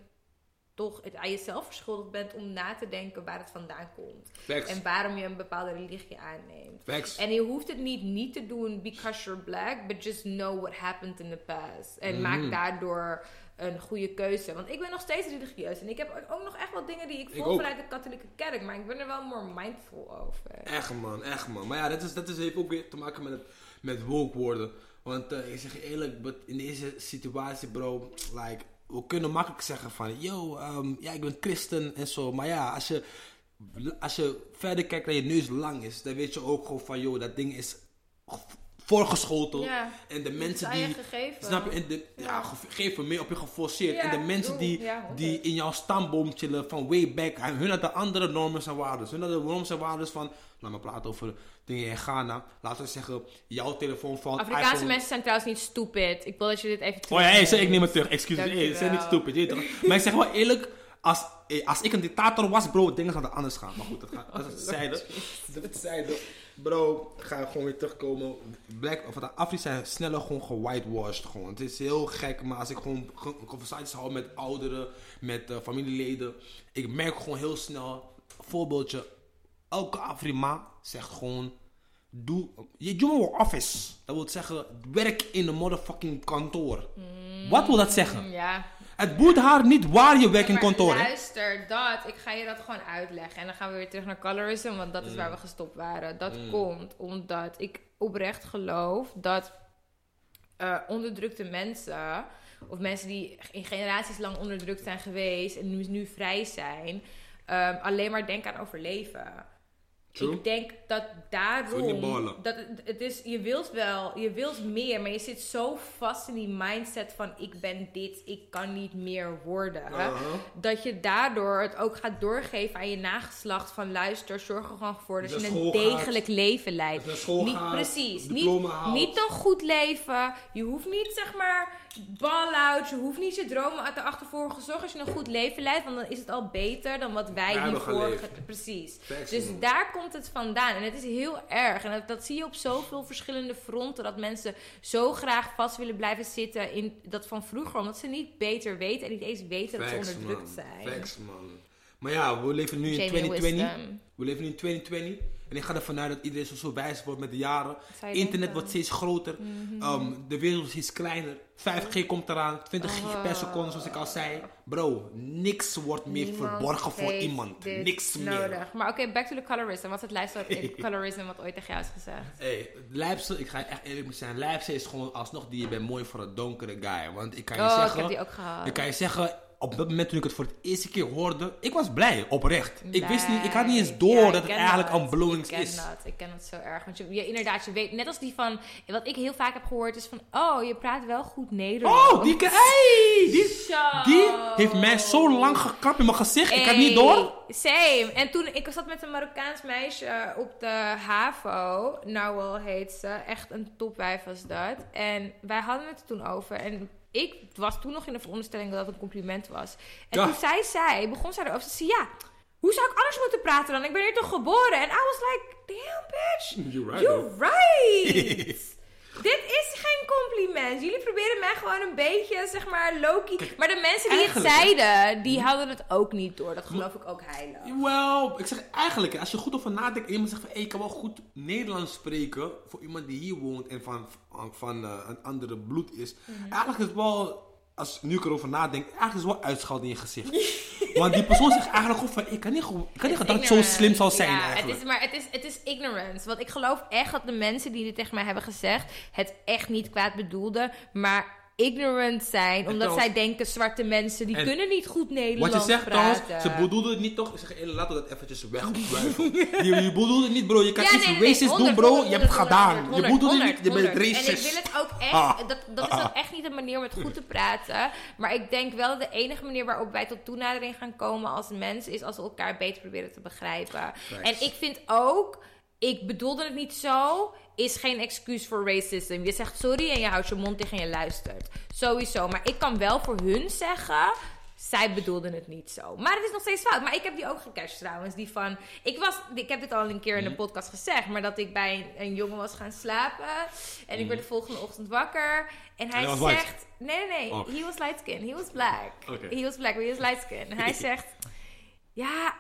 toch het aan jezelf verschuldigd bent om na te denken waar het vandaan komt. Facts. En waarom je een bepaalde religie aanneemt. Facts. En je hoeft het niet niet te doen because you're black, but just know what happened in the past. En Mhm. maak daardoor een goede keuze. Want ik ben nog steeds religieus. En ik heb ook nog echt wel dingen die ik volg vanuit de katholieke kerk. Maar ik ben er wel more mindful over. Echt man, echt man. Maar ja, dat, is, dat is, heeft ook weer te maken met, het, met woke worden. Want eh, ik zeg je eerlijk, in deze situatie bro, like, we kunnen makkelijk zeggen van, yo, ehm, ja, ik ben christen en zo. Maar ja, als je, als je verder kijkt dat je neus lang is, dan weet je ook gewoon van, yo, dat ding is voorgeschoteld. Ja, en de mensen is die... gegeven. Snap je? En de, ja, Ja. ge- geven meer op je geforceerd. Ja, en de mensen doe. die, die in jouw stamboom chillen van way back. En hun hadden andere normen en waarden. Hun hadden normen en waarden van... Laat me praten over dingen in Ghana. Laten we zeggen, jouw telefoon valt. Afrikaanse iPhone- mensen zijn trouwens niet stupid. Ik wil dat je dit even Oh ja, hey, ik neem het terug. Hey, Dankjewel. ze zijn niet stupid. maar ik zeg wel eerlijk... Als, als ik een dictator was, bro, dingen zouden anders gaan. Maar goed, dat, gaat, dat is het zijde. Dat is het zijde. Bro, ga gewoon weer terugkomen. Black, of de Afri zijn sneller gewoon gewhitewashed. Gewoon. Het is heel gek, maar als ik gewoon ge- conversaties hou met ouderen, met eh, familieleden, ik merk gewoon heel snel, voorbeeldje, elke Afrima zegt gewoon, doe, je doet een office. Dat wil zeggen, werk in een motherfucking kantoor. Wat wil dat zeggen? Ja. Het boeit haar niet waar je werkt in kantoor. luister, dat, ik ga je dat gewoon uitleggen. En dan gaan we weer terug naar colorism, want dat is waar we gestopt waren. Dat komt omdat ik oprecht geloof dat eh, onderdrukte mensen, of mensen die in generaties lang onderdrukt zijn geweest en nu, nu vrij zijn, ehm, alleen maar denken aan overleven. True. Ik denk dat daarom. ballen. Dat het, het is, je wilt wel, je wilt meer, maar je zit zo vast in die mindset van ik ben dit, ik kan niet meer worden. Uh-huh. Dat je daardoor het ook gaat doorgeven aan je nageslacht van luister, zorg er gewoon voor dat Dat je een degelijk leven leidt. Niet, gaat, precies. Niet, haalt. niet een goed leven. Je hoeft niet zeg maar ball out. Je hoeft niet je dromen uit de achtervolgen. Zorg als je een goed leven leidt, want dan is het al beter dan wat wij hebben hiervoor. Precies. Dus man. daar komt het vandaan? En het is heel erg. En dat, dat zie je op zoveel verschillende fronten. Dat mensen zo graag vast willen blijven zitten in dat van vroeger. Omdat ze niet beter weten en niet eens weten dat ze onderdrukt man. zijn. Facts, man. Maar ja, we leven nu in Genuine 2020. wisdom. We leven nu in 2020. En ik ga ervan uit dat iedereen zo, zo wijs wordt met de jaren. Internet denken? Mhm. wordt steeds groter. Ehm, de wereld is steeds kleiner. 5G komt eraan. 20 gig per seconde, zoals ik al zei. Bro, niks wordt meer. Niemand verborgen voor iemand. Niks meer. nodig. Maar oké, back to the colorism. Wat is het lijstje wat colorism wat ooit tegen jou is gezegd? Hey, Leipzig, ik ga echt eerlijk met je zijn. Leipzig is gewoon alsnog die je bent mooi voor een donkere guy. Want ik kan je Oh, ik zeggen. heb die ook gehad. Ik kan je zeggen, op dat moment toen ik het voor het eerste keer hoorde, ik was blij, oprecht. Ik wist niet, ik had niet eens door Ja, dat het eigenlijk dat. een belonings Ik ken is. dat, ik ken dat zo erg. Want je, inderdaad, je weet, net als die van, wat ik heel vaak heb gehoord is van, oh, je praat wel goed Nederlands. Oh, die, hey, die, heeft mij zo lang gekapt in mijn gezicht. Ik had niet door. Same. En toen, ik zat met een Marokkaans meisje op de HAVO. Nawal heet ze. Echt een topwijf was dat. En wij hadden het toen over. En ik was toen nog in de veronderstelling dat het een compliment was. En Ja. toen zei zij, begon zij erover. Ze zei, ja, hoe zou ik anders moeten praten dan? Ik ben hier toch geboren? En I was like, damn bitch. You're right, You're right. Dit is geen compliment. Jullie proberen mij gewoon een beetje, zeg maar, Loki. Maar de mensen die het zeiden, die hadden het ook niet door. Dat geloof ik ook heilig. Wel, ik zeg eigenlijk, als je goed over nadenkt en iemand zegt van, hey, ik kan wel goed Nederlands spreken voor iemand die hier woont en van, van, van, eh, een andere bloed is. Mhm. Eigenlijk is het wel, als nu ik erover nadenk, eigenlijk is het wel uitschelden in je gezicht. Want die persoon zegt eigenlijk gewoon van, ik kan niet, ik kan niet dat het zo slim zal zijn ja, eigenlijk. Het is, maar het is, het is ignorance. Want ik geloof echt dat de mensen die dit tegen mij hebben gezegd... het echt niet kwaad bedoelden, maar ignorant zijn. Omdat zij denken, zwarte mensen, die En kunnen niet goed Nederlands Wat je zegt praten. trouwens, ze bedoelde het niet toch? Ik zeg, laten we dat eventjes wegwijven. je, je bedoelde het niet bro, je kan Ja, iets nee, racist 100, doen bro, 100, je hebt het 100, gedaan. 100, je bedoelde het niet, je 100. bent En ik racist. wil het ook echt, Ah. dat, dat is ook echt niet een manier om het goed te praten. Maar ik denk wel de enige manier waarop wij tot toenadering gaan komen als mens is als we elkaar beter proberen te begrijpen. En ik vind ook, ik bedoelde het niet zo, is geen excuus voor racism. Je zegt sorry en je houdt je mond dicht en je luistert. Sowieso. Maar ik kan wel voor hun zeggen. Zij bedoelden het niet zo. Maar het is nog steeds fout. Maar ik heb die ook gecashed trouwens. Die van. Ik, was, ik heb dit al een keer in de Mhm. podcast gezegd. Maar dat ik bij een, een jongen was gaan slapen. En ik werd de volgende ochtend wakker. En hij zegt. Nee, nee, nee. Oh. He was light skin. He was black. Oké. He was black, but he was light skin. En hij zegt. Ja,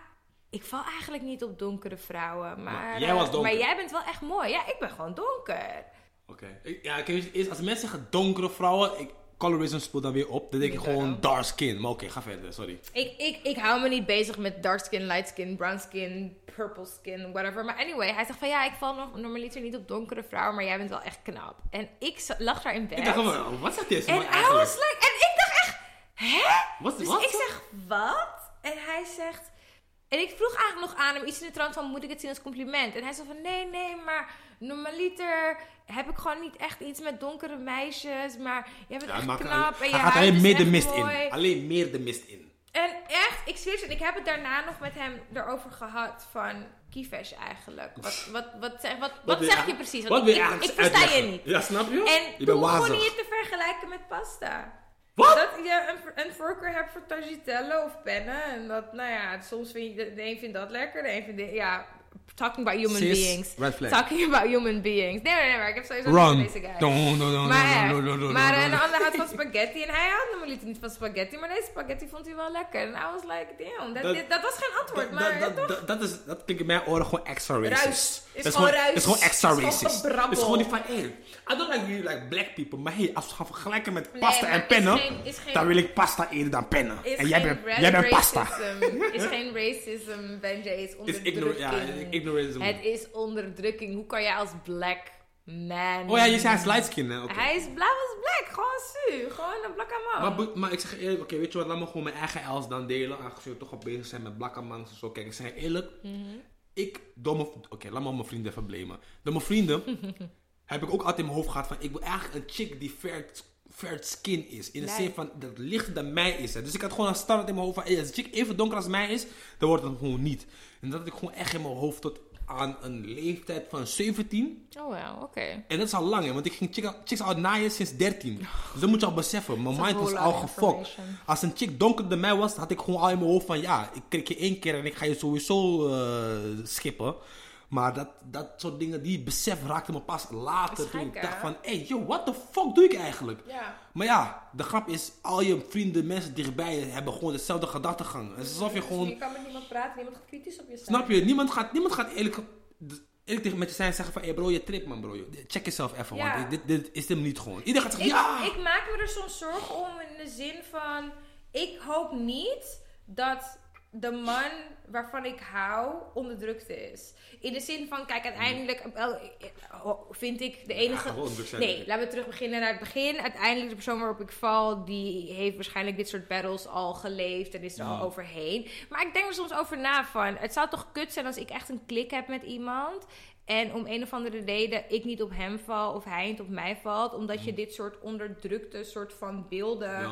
ik val eigenlijk niet op donkere vrouwen. Maar, Maar jij eh, was donker. maar jij bent wel echt mooi. Ja, ik ben gewoon donker. Oké. Ja, kijk, als mensen zeggen donkere vrouwen, ik, colorism speelt dan weer op. Dan denk ik gewoon dark skin. Maar oké, ga verder, sorry. Ik, ik, ik hou me niet bezig met dark skin, light skin, brown skin, purple skin, whatever. Maar anyway, hij zegt van ja, ik val normaliter niet op donkere vrouwen, maar jij bent wel echt knap. En ik lag daar in bed. Ik dacht gewoon, wat zegt deze en man eigenlijk? like, en ik dacht echt, hè? Wat, Dus ik zeg, wat? En hij zegt... En ik vroeg eigenlijk nog aan hem iets in de trant van... moet ik het zien als compliment? En hij zei van... nee, nee, maar normaliter heb ik gewoon niet echt iets met donkere meisjes. Maar jij bent Ja, echt maar knap. En je hij gaat alleen meer de mist mooi. in. Alleen meer de mist in. En echt, ik zweer het, ik heb het daarna nog met hem erover gehad van Kievesh eigenlijk. Wat, wat, wat, zeg- wat, wat, wil zeg je precies? Wat Want wil ik, je ik, ik versta je niet. Ja, snap je? En je toen begon te vergelijken met pasta. Wat? Dat je een, een voorkeur hebt voor tagliatelle of pennen. En dat, nou ja, soms vind je, de, een vindt dat lekker, de een vindt ja, talking about human beings. red flag. Talking about human beings. Nee, nee, nee, maar ik heb sowieso Run. niet van deze guy. Dun, dun, dun, Maar, dun, dun, maar een ander houdt van spaghetti en hij houdt normaliter niet van spaghetti, maar deze spaghetti vond hij wel lekker. En I was like, damn, dat, Dat- dit- dat was geen antwoord, Dat- maar dat, toch? dat, dat, is, dat klinkt in mijn oren gewoon extra racist. Ruis. Is Dat is gewoon ruis. dat is gewoon extra Is gewoon racist. Het is gewoon niet van, hey, I don't like really like black people. Maar hey, als we gaan vergelijken met pasta en is pennen, geen- is geen- dan wil ik pasta eerder dan pennen. Is En jij geen bent, jij bent pasta. racism. Is geen racism, Benji. Is Is onderdrukking. Het is onderdrukking. Hoe kan jij als black man... Oh ja, je zei hij is light skin, hè? Hij is blauw als black. Gewoon su. Gewoon een blakke man. Maar, maar ik zeg eerlijk, oké, weet je wat, laat me gewoon mijn eigen els dan delen. Aangezien we toch al bezig zijn met blakkamangs en zo. Kijk, ik zeg eerlijk. Mhm. Ik, mijn, oké, laat me mijn vrienden even blamen. Door mijn vrienden heb ik ook altijd in mijn hoofd gehad van, ik wil eigenlijk een chick die fair, fair skin is. In de zin van, dat het lichter dan mij is. Hè. Dus ik had gewoon een standaard in mijn hoofd van, hey, als een chick even donker als mij is, dan wordt het gewoon niet. En dat had ik gewoon echt in mijn hoofd tot aan een leeftijd van 17. Oh wel, oké. En dat is al lang, hè, want ik ging chick- chicks al naaien sinds 13. Dus dat moet je al beseffen. Mijn mind was al gefokt. Als een chick donkerder dan mij was, had ik gewoon al in mijn hoofd van ja, ik krik je één keer en ik ga je sowieso eh, schippen. Maar dat, dat soort dingen, die besef raakte me pas later. Toen ik dacht van, hey, yo, what the fuck doe ik eigenlijk? Ja. Maar ja, de grap is, al je vrienden, mensen dichtbij je hebben gewoon dezelfde gedachtegang. Het is alsof je Dus gewoon, je kan met niemand praten, niemand gaat kritisch op je zijn. snap je, niemand gaat, niemand gaat eerlijk, eerlijk tegen met je zijn en zeggen van, hey bro, je trip man bro. Check jezelf even, Ja. want dit, dit is hem niet gewoon. Iedereen gaat Ik, zeggen, ja! ik maak me er soms zorgen om in de zin van... Ik hoop niet dat de man waarvan ik hou onderdrukt is. In de zin van, kijk, uiteindelijk eh, vind ik de enige... Ja. Nee, laten we terug beginnen naar het begin. Uiteindelijk de persoon waarop ik val, die heeft waarschijnlijk dit soort battles al geleefd en is er al Ja. overheen. Maar ik denk er soms over na van, het zou toch kut zijn als ik echt een klik heb met iemand en om een of andere reden ik niet op hem val of hij niet op mij valt, omdat je dit soort onderdrukte soort van beelden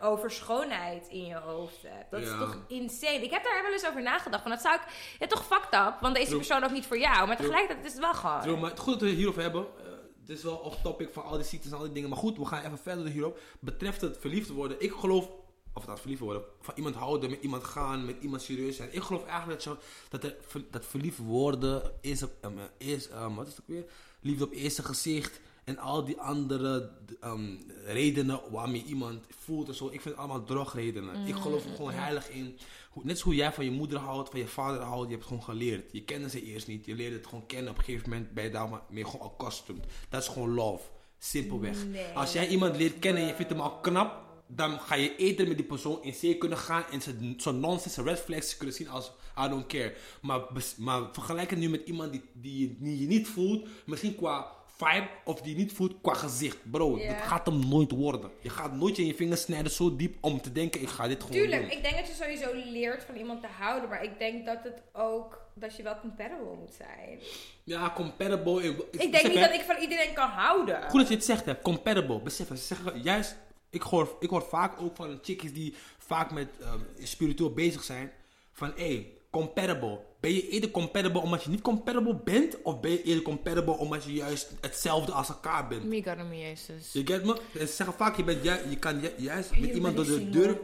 over schoonheid in je hoofd hebt. Dat is toch insane. Ik heb daar wel eens over nagedacht. Want dat zou ik, ja, toch fucked up, want deze True. persoon ook niet voor jou. Maar tegelijkertijd is het wel gewoon. Bro, maar het goed dat we het hierover hebben. Eh, het is wel off topic van al die ziektes en al die dingen. Maar goed, we gaan even verder hierop. Betreft het verliefd worden. Ik geloof, of dat verliefd worden, van iemand houden, met iemand gaan, met iemand serieus zijn. Ik geloof eigenlijk dat, zo, dat, er, dat verliefd worden is, op, ehm, is ehm, wat is het ook weer? Liefde op eerste gezicht. En al die andere ehm, redenen waarom je iemand voelt en zo. Ik vind het allemaal drogredenen. Ik geloof er gewoon heilig in. Net zoals hoe jij van je moeder houdt, van je vader houdt. Je hebt het gewoon geleerd. Je kende ze eerst niet. Je leerde het gewoon kennen. Op een gegeven moment ben je daarmee gewoon accustomed. Dat is gewoon love. Simpelweg. Nee, Als jij iemand leert kennen en je vindt hem al knap. Dan ga je eerder met die persoon in zee kunnen gaan. En zo'n nonsense red flags kunnen zien als I don't care. Maar, maar vergelijk het nu met iemand die, die, die je niet voelt. Misschien qua vibe of die je niet voelt qua gezicht. Bro, dat gaat hem nooit worden. Je gaat nooit in je vingers snijden zo diep om te denken ik ga dit gewoon Tuurlijk, doen. ik denk dat je sowieso leert van iemand te houden. Maar ik denk dat het ook, dat je wel compatible moet zijn. Ja, compatible. Ik, Ik denk niet dat ik van iedereen kan houden. Goed dat je het zegt, hè. Compatible. Besef, ze zeggen juist... Ik hoor, ik hoor vaak ook van chickies die vaak met ehm, spiritueel bezig zijn. Van, hé, hey, compatible. Ben je eerder compatible omdat je niet compatible bent? Of ben je eerder compatible omdat je juist hetzelfde als elkaar bent? Mega me Jezus. Je get me? Ze zeggen vaak, je, bent ju- je kan ju- juist met iemand door de deur...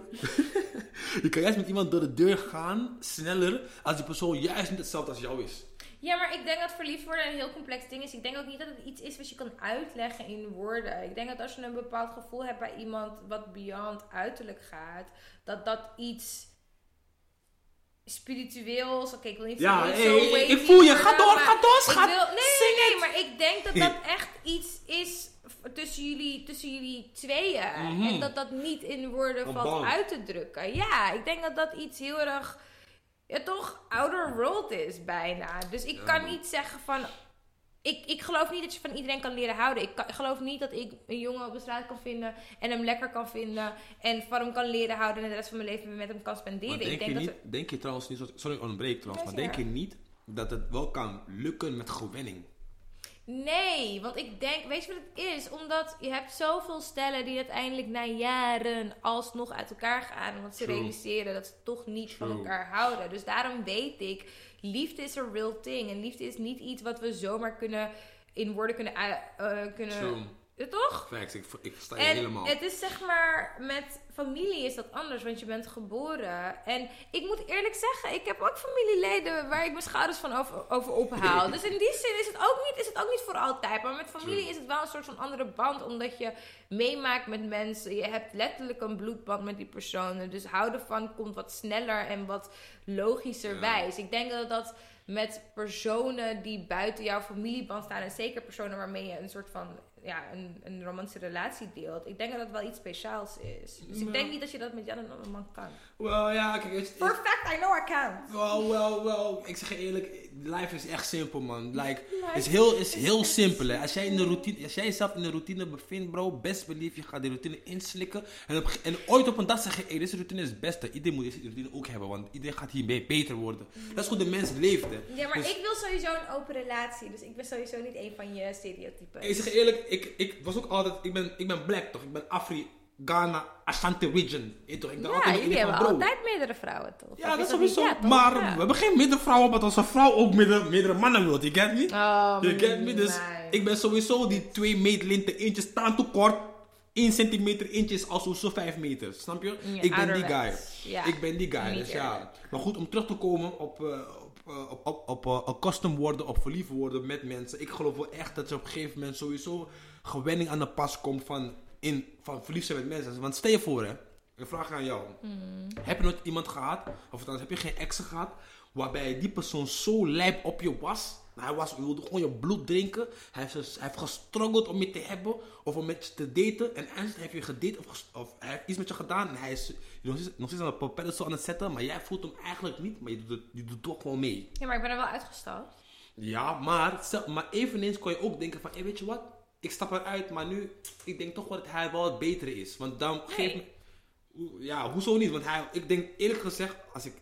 je kan juist met iemand door de deur gaan, sneller, als die persoon juist niet hetzelfde als jou is. Ja, maar ik denk dat verliefd worden een heel complex ding is. Ik denk ook niet dat het iets is wat je kan uitleggen in woorden. Ik denk dat als je een bepaald gevoel hebt bij iemand wat beyond uiterlijk gaat, dat dat iets spiritueels. Oké, ik wil niet Ja, zeggen hey, zo ik- voel je. Ga door, ga door, ik schat. wil- nee, nee, nee, maar ik denk dat dat echt iets is tussen jullie, tussen jullie tweeën. Mhm. En dat dat niet in woorden Een valt uit te drukken. Ja, ik denk dat dat iets heel erg ja, toch outer world is bijna. Dus ik kan niet zeggen van. Ik, ik geloof niet dat je van iedereen kan leren houden. Ik, kan- ik geloof niet dat ik een jongen op de straat kan vinden en hem lekker kan vinden en van hem kan leren houden en de rest van mijn leven met hem kan spenderen. Maar ik denk, denk je dat niet, denk je trouwens niet, sorry ik onderbreek trouwens, maar denk je niet dat het wel kan lukken met gewenning? Nee, want ik denk, weet je wat het is? Omdat je hebt zoveel stellen die uiteindelijk na jaren alsnog uit elkaar gaan. Omdat ze True. realiseren dat ze toch niet van elkaar houden. Dus daarom weet ik, liefde is een real thing. En liefde is niet iets wat we zomaar kunnen in woorden kunnen... eh, kunnen. Ja, toch? Facts, ik, ik sta je En helemaal. het is zeg maar, met familie is dat anders, want je bent geboren. En ik moet eerlijk zeggen, ik heb ook familieleden waar ik mijn schouders van over, over ophaal. dus in die zin is het, ook niet, is het ook niet voor altijd. Maar met familie is het wel een soort van andere band, omdat je meemaakt met mensen. Je hebt letterlijk een bloedband met die personen. Dus houden van komt wat sneller en wat logischer Ja. wijs. Ik denk dat dat met personen die buiten jouw familieband staan, en zeker personen waarmee je een soort van ja, een, een romantische relatie deelt. Ik denk dat dat wel iets speciaals is. Dus ik denk niet dat je dat met Jan en een man kan. Wel ja, kijk, het, For fact, I know I can't. Wel, wel, wel. Ik zeg je eerlijk, life is echt simpel, man. Like, Life is heel, is heel simpel, hè. Als jij, in de routine, als jij jezelf in de routine bevindt, bro, best belief, je gaat die routine inslikken. En, op, en ooit op een dag zeg je, hey, deze routine is het beste. Iedereen moet deze routine ook hebben, want iedereen gaat hiermee beter worden. Dat is hoe de mens leeft, hè. Ja, maar Dus- ik wil sowieso een open relatie. Dus ik ben sowieso niet een van je stereotypen. Ik zeg je eerlijk, ik, ik was ook altijd, ik ben, ik ben black toch? Ik ben Afri, Ghana, Ashanti region. Je toch? Ik dacht ja, altijd jullie hebben altijd meerdere vrouwen, toch? Ja, Of dat is sowieso. Ja, maar Ja. we hebben geen meerdere vrouwen, maar onze vrouw ook meerdere, meerdere mannen wil. You get me? Oh, You get me? Dus ik ben sowieso die twee meetlinten, eentje staan te kort. 1 centimeter, eentje is als zo 5 meter. Snap je? Ja, ik ben die guy. Ik ben die guy. Dus ja. Maar goed, om terug te komen op, eh, op eh, op, op, op eh, accustomed worden, op verliefd worden met mensen. Ik geloof wel echt dat je op een gegeven moment sowieso gewenning aan de pas komt van, in, van verliefd zijn met mensen. Want stel je voor, hè. Ik vraag aan jou. Heb je nooit iemand gehad, of althans heb je geen exen gehad, waarbij die persoon zo lijp op je was? Hij was, wilde gewoon je bloed drinken. Hij heeft, hij heeft gestruggeld om je te hebben of om met je te daten. En eindelijk heeft je gedate of, of hij heeft iets met je gedaan. En hij is nog steeds, nog steeds aan de pedestal aan het zetten. Maar jij voelt hem eigenlijk niet, maar je doet, het, je doet toch gewoon mee. Ja, maar ik ben er wel uitgestapt. Ja, maar, maar eveneens kon je ook denken van, hey, weet je wat? Ik stap eruit, maar nu, ik denk toch wel dat hij wel het betere is. Want dan geeft me... Hoe- Ja, hoezo niet? Want hij, ik denk eerlijk gezegd, als ik...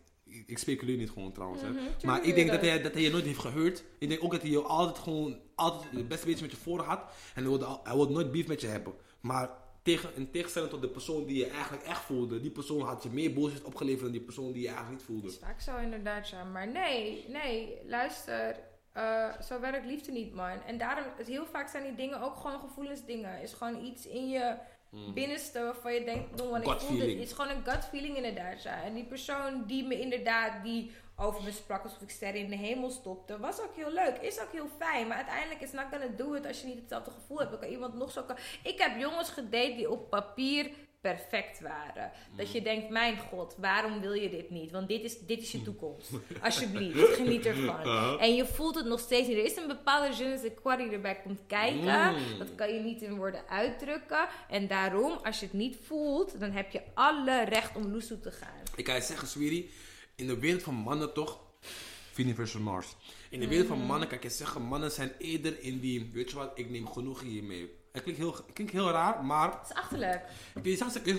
Ik speculeer niet gewoon trouwens, hè. tuurlijk Maar ik denk dat hij, dat hij je nooit heeft gehuurd. Ik denk ook dat hij je altijd gewoon, altijd het beste beetje met je voor had. En hij wilde, hij wilde nooit beef met je hebben. Maar tegen, in tegenstelling tot de persoon die je eigenlijk echt voelde, die persoon had je meer bullshit opgeleverd dan die persoon die je eigenlijk niet Dat voelde. is vaak zo inderdaad, ja. Maar nee, nee, luister. eh, zo werkt liefde niet, man. En daarom, het, heel vaak zijn die dingen ook gewoon gevoelensdingen. Is gewoon iets in je binnenste waarvan je denkt, "Dom, want ik voel dit. Het is gewoon een gut feeling inderdaad, ja. En die persoon die me inderdaad, die over me sprak alsof ik sterren in de hemel stopte, was ook heel leuk. Is ook heel fijn. Maar uiteindelijk is not gonna do it als je niet hetzelfde gevoel hebt. Dan kan iemand nog zo... Ik heb jongens gedate die op papier perfect waren. Dat je denkt, mijn god, waarom wil je dit niet? Want dit is, dit is je toekomst. Alsjeblieft, geniet ervan. En je voelt het nog steeds niet. Er is een bepaalde je ne sais erbij komt kijken. Mm. Dat kan je niet in woorden uitdrukken. En daarom, als je het niet voelt, dan heb je alle recht om loesoe te gaan. Ik kan je zeggen, Sweetie, in de wereld van mannen toch, versus Mars. In de wereld van mannen kan ik je zeggen, mannen zijn eerder in die, weet je wat, ik neem genoeg hiermee. Het klinkt heel, het klinkt heel raar, maar Dat is achterlijk.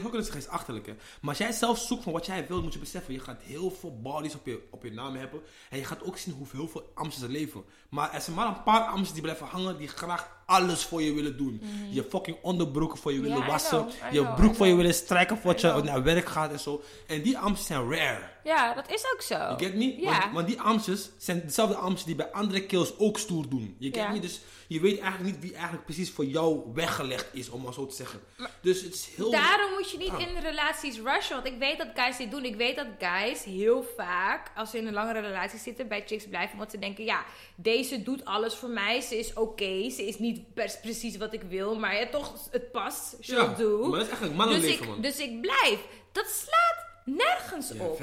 kunnen zeggen, het is achterlijk hè. Maar als jij zelf zoekt van wat jij wil, moet je beseffen, je gaat heel veel bodies op je, op je naam hebben. En je gaat ook zien hoeveel veel Amsters er leven. Maar er zijn maar een paar Amsters die blijven hangen, die graag alles voor je willen doen. Je fucking onderbroeken voor je willen I wassen. know, I je know, broek voor je willen strijken voordat je naar werk gaat en zo. En die Amsters zijn rare. Ja, dat is ook zo. You get me? Want, want die Amsters zijn dezelfde Amsters die bij andere kills ook stoer doen. Je get Ja. me? Dus je weet eigenlijk niet wie eigenlijk precies voor jou weggelegd is, om maar zo te zeggen. dus het is heel... Daarom moet je niet Ah. in relaties rushen. Want ik weet dat guys dit doen. Ik weet dat guys heel vaak, als ze in een langere relatie zitten, bij chicks blijven. Want ze denken, ja, deze doet alles voor mij. Ze is oké. Ze is niet precies wat ik wil. Maar ja, toch, het past. She'll Ja, do. maar dat is eigenlijk dus, mannenleven, ik, man. dus ik blijf. Dat slaat nergens op.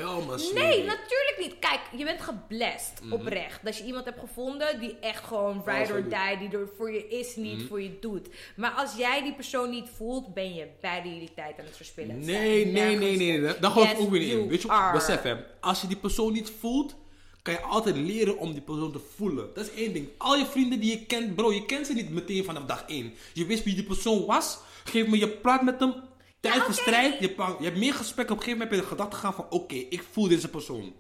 Nee, natuurlijk niet. Kijk, je bent geblest Mhm. oprecht. Dat je iemand hebt gevonden die echt gewoon ride or die, die er voor je is, niet Mhm. voor je doet. Maar als jij die persoon niet voelt, ben je beide jullie tijd aan het verspillen. Nee, nee, nee, nee, nee. Daar geloof ik ook weer niet in. Weet je, besef hè. Als je die persoon niet voelt, kan je altijd leren om die persoon te voelen. Dat is één ding. Al je vrienden die je kent, bro, je kent ze niet meteen vanaf dag één. Je wist wie die persoon was. Geef me, je praat met hem. Tijd oké. verstrijdt. Je, je hebt meer gesprek. Op een gegeven moment heb je de gedachte gaan van, oké, ik voel deze persoon.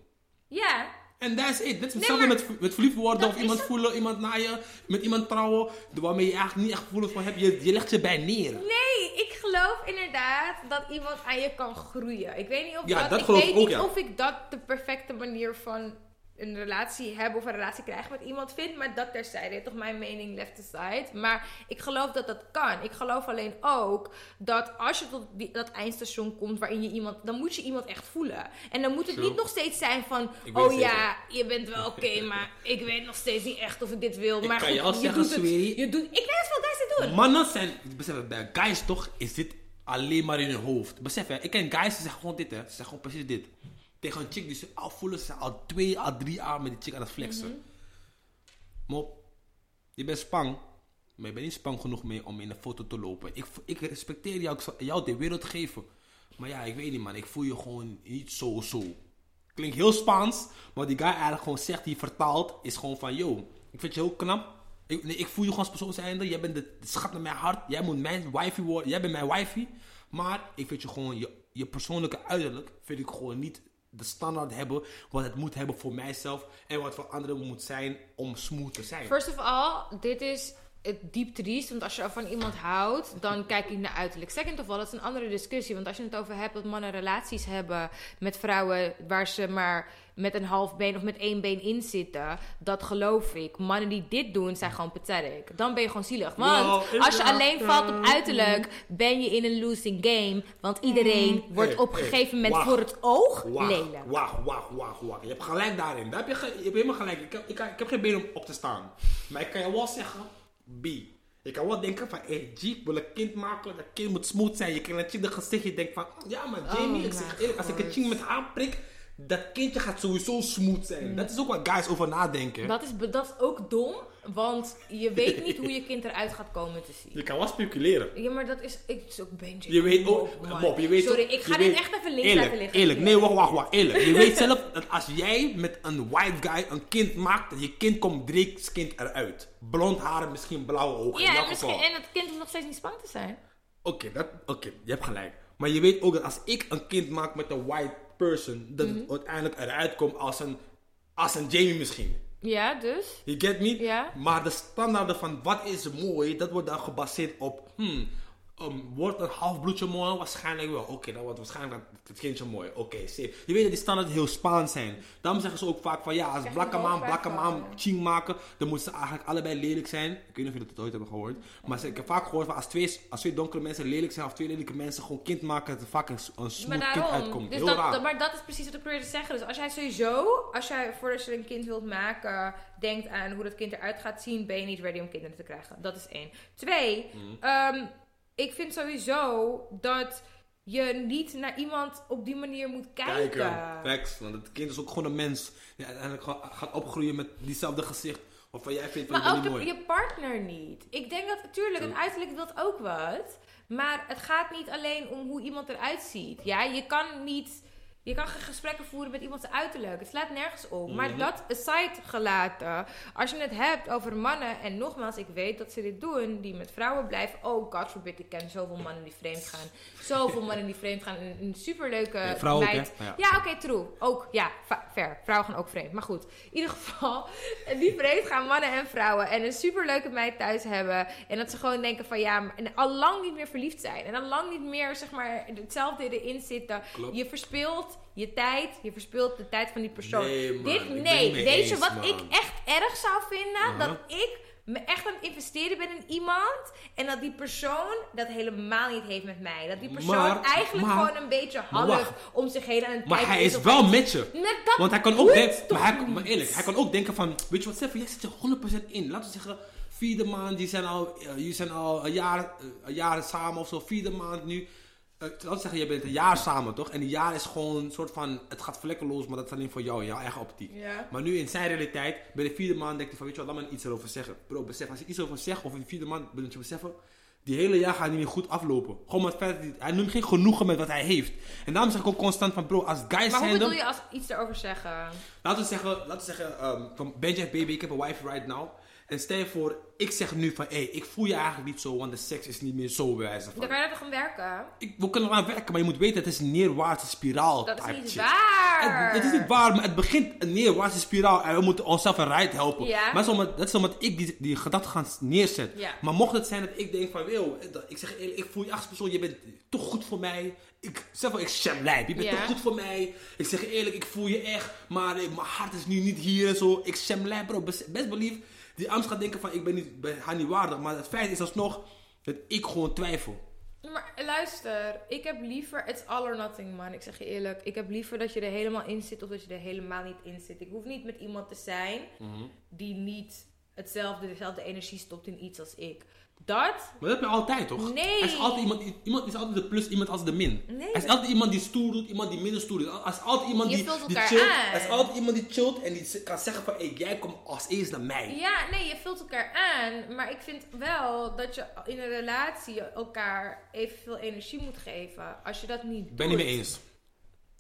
Ja, En. Dit is hetzelfde maar met, met verliefd worden dat of is iemand voelen, iemand naar je, met iemand trouwen, waarmee je eigenlijk niet echt gevoelens van hebt. Je, je legt ze bij neer. nee, ik geloof inderdaad dat iemand aan je kan groeien. Ik weet niet of Ja, dat, dat ik weet ik ook, niet ja. of ik dat de perfecte manier van een relatie hebben of een relatie krijgen met iemand vind, maar dat terzijde, toch mijn mening left aside. Maar ik geloof dat dat kan. Ik geloof alleen ook dat als je tot die, dat eindstation komt waarin je iemand, dan moet je iemand echt voelen. En dan moet het True. niet nog steeds zijn van, oh ja, je bent wel oké, maar ik weet nog steeds niet echt of ik dit wil. Ik maar kan goed, je al zeggen, doet het. Je doet, ik weet veel guys dit doen. Mannen zijn, besef, bij guys toch, is dit alleen maar in hun hoofd. Besef, hè, ik ken guys die zeggen gewoon dit, hè. Ze zeggen gewoon precies dit. Tegen een chick die ze al voelen, ze al twee, al drie jaar met die chick aan het flexen. Mop, je bent spang, maar je bent niet spang genoeg mee om in een foto te lopen. Ik, ik respecteer jou, ik zal jou de wereld geven. Maar ja, ik weet niet man, ik voel je gewoon niet zo zo. Klinkt heel Spaans, maar die guy eigenlijk gewoon zegt, die vertaalt, is gewoon van, yo, ik vind je heel knap. Ik, nee, ik voel je gewoon als persoon zijnde. Jij bent de, de schat naar mijn hart. Jij moet mijn wifey worden. Jij bent mijn wifey. Maar ik vind je gewoon, je, je persoonlijke uiterlijk vind ik gewoon niet de standaard hebben wat het moet hebben voor mijzelf en wat voor anderen moet zijn om smooth te zijn. First of all, dit is het diep triest. Want als je van iemand houdt, dan kijk je naar uiterlijk. Second of all, dat is een andere discussie. Want als je het over hebt dat mannen relaties hebben met vrouwen waar ze maar met een half been of met één been in zitten, dat geloof ik. Mannen die dit doen, zijn gewoon pathetic. Dan ben je gewoon zielig. Want als je alleen valt op uiterlijk, ben je in een losing game. Want iedereen wordt Hey, op een hey, gegeven moment wacht. voor het oog Wacht, lelijk. wacht, wacht, wacht, wacht. Je hebt gelijk daarin. Daar heb je, ge- je hebt helemaal gelijk. Ik heb, ik, ik heb geen been om op te staan. Maar ik kan je wel zeggen, B. Je kan wel denken van, hey, G, ik wil een kind maken. Dat kind moet smooth zijn. Je kan een gezicht. Je denkt van, ja maar Jamie, Oh ik zeg eerlijk, als ik een chick met haar prik, dat kindje gaat sowieso smooth zijn. Dat is ook wat guys over nadenken. Dat is, dat is ook dom, want je weet niet hoe je kind eruit gaat komen te zien. Je kan wel speculeren. Ja, maar dat is, ik, het is ook Benji. Je weet ook. Bob, je weet Sorry, ook- ik ga dit weet- echt even links eerlijk, laten liggen. Eerlijk, nee, wacht, wacht, wacht, eerlijk. Je weet zelf dat als jij met een white guy een kind maakt, dat je kind komt Drake's kind eruit. Blond haren, misschien blauwe ogen. Ja, en, misschien, en het kind hoeft nog steeds niet spannend te zijn. Oké, dat, oké, je hebt gelijk. Maar je weet ook dat als ik een kind maak met een white person, dat Mhm. het uiteindelijk eruit komt als een, als een Jamie misschien. Ja, dus? You get me? Ja. Maar de standaarden van wat is mooi, dat wordt dan gebaseerd op, hmm, um, wordt een halfbloedje mooi? Waarschijnlijk wel. Oké, dan wordt waarschijnlijk het kindje mooi. Oké, safe. Je weet dat die standaarden heel Spaans zijn. Daarom zeggen ze ook vaak van, ja, als blakke man, blakke man ching maken, dan moeten ze eigenlijk allebei lelijk zijn. Ik weet niet of jullie dat ooit hebben gehoord. Maar ik heb vaak gehoord van, als twee, als twee donkere mensen lelijk zijn, of twee lelijke mensen gewoon kind maken, dat er vaak een, een smooth kind uitkomt. Dus heel dat, raar. dat- maar dat is precies wat ik probeer te zeggen. Dus als jij sowieso, als jij voordat je een kind wilt maken, denkt aan hoe dat kind eruit gaat zien, ben je niet ready om kinderen te krijgen. Dat is één. Twee, ehm, ik vind sowieso dat je niet naar iemand op die manier moet kijken. kijken. Facts, want het kind is ook gewoon een mens. Die uiteindelijk ga- gaat opgroeien met diezelfde gezicht. Waarvan jij vindt van Maar ook de- mooi. je partner niet. Ik denk dat, natuurlijk, een True. uiterlijk wilt ook wat. Maar het gaat niet alleen om hoe iemand eruit ziet. Ja, je kan niet... Je kan gesprekken voeren met iemands uiterlijk. Het slaat nergens op. Mhm. Maar dat aside gelaten. Als je het hebt over mannen. En nogmaals, ik weet dat ze dit doen. Die met vrouwen blijven. Oh, god forbid. Ik ken zoveel mannen die vreemd gaan. Zoveel mannen die vreemd gaan. Een, een superleuke vrouwen ook, meid. hè? Ja. Ja, oké, true. Ook, ja, fair. Vrouwen gaan ook vreemd. Maar goed, in ieder geval, die vreemd gaan mannen en vrouwen. En een superleuke meid thuis hebben. En dat ze gewoon denken van ja, en al lang niet meer verliefd zijn. En al lang niet meer, zeg maar, hetzelfde erin zitten. Klopt. Je verspilt je tijd, je verspilt de tijd van die persoon. Nee, man, Dit, nee, weet je eens, wat man. ik echt erg zou vinden? Uh-huh. Dat ik me echt aan het investeren ben in iemand. En dat die persoon dat helemaal niet heeft met mij. Dat die persoon Maar- eigenlijk maar- gewoon een beetje wacht. om zich heen aan het Maar hij is wel met je. Dat Want hij kan ook denken, maar, hij, niet? maar eerlijk, hij kan ook denken van, weet je wat Stefan, jij zit er 100% in. Laten we zeggen, vierde maand, die zijn al, eh, jullie zijn al een jaar, eh, een jaar samen of zo, vierde maand nu. Eh, laten we zeggen, je bent een jaar samen toch? En die jaar is gewoon een soort van, het gaat vlekkeloos, maar dat is alleen voor jou, in jouw eigen optiek. Ja. Maar nu in zijn realiteit, bij de vierde maand denkt hij van, weet je wat, laat me iets erover zeggen. Bro, besef, als je iets over zegt, of in de vierde maand, moet je beseffen, die hele jaar gaat niet meer goed aflopen. Gewoon met het feit dat hij, neemt geen genoegen met wat hij heeft. En daarom zeg ik ook constant van, bro, als guys Maar hoe zijn bedoel je als iets erover zeggen? Laten we zeggen, laten we zeggen ehm, van Benji, baby, ik heb een wife right now. En stel je voor, ik zeg nu van, hé, ik voel je eigenlijk niet zo, want de seks is niet meer zo bij wijze van. Dan kan je er toch aan werken? Ik, we kunnen eraan werken, maar je moet weten, het is een neerwaartse spiraal. Dat is niet shit. waar. Het, het is niet waar, maar het begint een neerwaartse spiraal en we moeten onszelf eruit helpen. Ja. Maar dat is, omdat, dat is omdat ik die, die gedachte ga neerzetten. Ja. Maar mocht het zijn dat ik denk van, wil, ik zeg eerlijk, ik voel je als persoon, je bent toch goed voor mij. Ik zeg wel, ik sham lijp, je bent Ja. toch goed voor mij. Ik zeg eerlijk, ik voel je echt, maar eh, mijn hart is nu niet hier en zo. Ik sham lijp, bro, best, best belief. Die angst gaat denken van, ik ben, niet, ben haar niet waardig. Maar het feit is alsnog dat ik gewoon twijfel. Maar luister, ik heb liever, it's all or nothing man, ik zeg je eerlijk. Ik heb liever dat je er helemaal in zit of dat je er helemaal niet in zit. Ik hoef niet met iemand te zijn die niet hetzelfde, dezelfde energie stopt in iets als ik. Dat? Maar dat heb je altijd, toch? Nee. Er is altijd iemand, iemand is altijd de plus, iemand als de min. Nee. Er is altijd iemand die stoer doet, iemand die minder stoer doet. Er is altijd iemand Je die, die elkaar chillt. aan. Er is altijd iemand die chillt en die kan zeggen van, hey, jij komt als eerst naar mij. Ja, nee, je vult elkaar aan. Maar ik vind wel dat je in een relatie elkaar evenveel energie moet geven. Als je dat niet doet. Ben niet mee eens.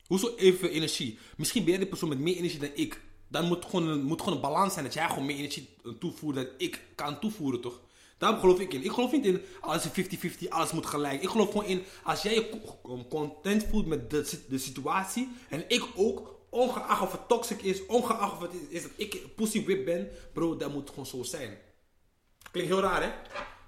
Hoezo evenveel energie? Misschien ben jij de persoon met meer energie dan ik. Dan moet gewoon, een, moet gewoon een balans zijn dat jij gewoon meer energie toevoert dan ik kan toevoeren, toch? Daarom geloof ik in. Ik geloof niet in alles is 50-50, alles moet gelijk. Ik geloof gewoon in, als jij je co- content voelt met de, de situatie en ik ook, ongeacht of het toxic is, ongeacht of het is, is dat ik pussy whip ben, bro, dat moet gewoon zo zijn. Klinkt heel raar, hè?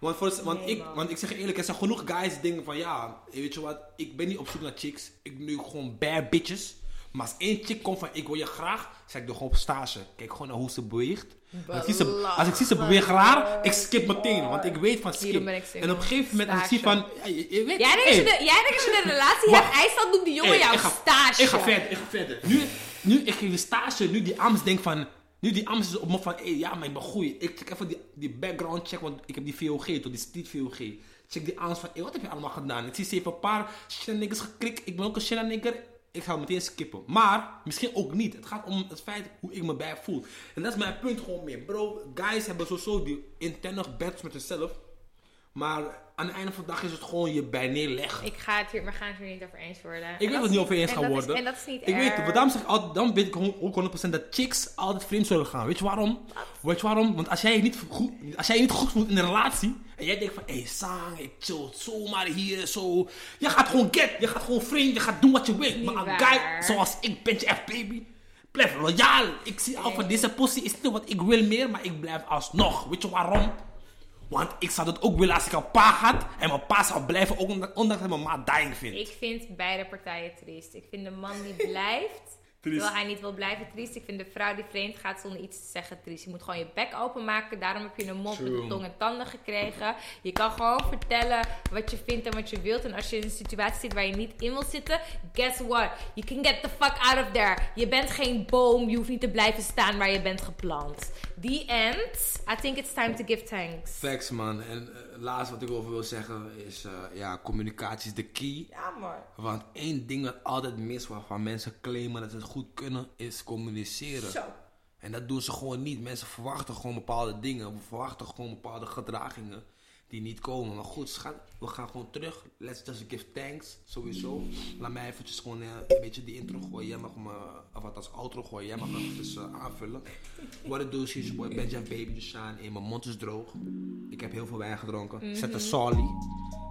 Want, voor, want, Nee, ik, man. want ik zeg je eerlijk, er zijn genoeg guys die denken van ja, weet je wat, ik ben niet op zoek naar chicks. Ik nu gewoon bare bitches. Maar als één chick komt van ik wil je graag, zeg ik doe gewoon op stage. Kijk gewoon naar hoe ze beweegt. Als ik, zie ze, als ik zie ze bewegen raar, ik skip meteen. Want ik weet van skip. En op een gegeven moment als ik zie van, ja, je, je weet, Jij denkt, als je een relatie hebt, IJsland doet die jongen jouw stage. Ik ga verder, ik ga verder. Nu, nu ik geef je stage, nu die Ams denkt van, nu die Ams is op me van, hey, ja, maar ik ben goed. Ik check even die, die background check, want ik heb die VOG, toch, die street VOG. Check die Ams van, hey, wat heb je allemaal gedaan? Ik zie ze even een paar shit geklikt. Ik ben ook een shit. Ik ga meteen skippen. Maar, misschien ook niet. Het gaat om het feit hoe ik me bij voel. En dat is mijn punt gewoon meer. Bro, guys hebben sowieso die interne bets met zichzelf. Maar aan het einde van de dag is het gewoon je bij neerleggen. Ik ga het hier, we gaan het hier niet over eens worden. Ik weet het niet over eens gaan worden. en dat is niet Ik weet het, daarom zeg ik altijd, dan weet ik ook 100% dat chicks altijd vreemd zullen gaan. Weet je waarom? Weet je waarom? Want als jij je niet goed, als jij je niet goed voelt in een relatie en jij denkt van, hé, hey, Sang, ik chill zomaar hier, zo. Je gaat gewoon get, je gaat gewoon vreemd, je gaat doen wat je wil. Niet Maar een guy zoals ik ben je echt baby. Blijf loyaal. Ik zie al van deze pussy is niet wat ik wil meer, maar ik blijf alsnog. Weet je waarom? Want ik zou dat ook willen als ik een pa had en mijn pa zou blijven, ondanks dat mijn ma dying vindt. Ik vind beide partijen triest. Ik vind de man die blijft, terwijl hij niet wil blijven, triest. Ik vind de vrouw die vreemd gaat zonder iets te zeggen triest. Je moet gewoon je bek openmaken. Daarom heb je een mond True. met tong en tanden gekregen. Je kan gewoon vertellen wat je vindt en wat je wilt. En als je in een situatie zit waar je niet in wil zitten, guess what? You can get the fuck out of there. Je bent geen boom. Je hoeft niet te blijven staan waar je bent geplant. The end. I think it's time to give thanks. Facts man. En uh, laatst wat ik over wil zeggen is, eh, ja, communicatie is de key. Ja, maar. Want één ding wat altijd mis waarvan mensen claimen dat ze het goed kunnen, is communiceren. Zo. En dat doen ze gewoon niet. Mensen verwachten gewoon bepaalde dingen. Verwachten gewoon bepaalde gedragingen die niet komen. Maar goed, schat, we gaan gewoon terug. Let's just give thanks, sowieso. Laat mij eventjes gewoon eh, een beetje die intro gooien. Jij mag me, of wat als outro gooien. Jij mag hem dus eh, aanvullen. What it do is, your boy Benja Baby Deshaan. En mijn mond is droog. Ik heb heel veel wijn gedronken. Zet een Sally.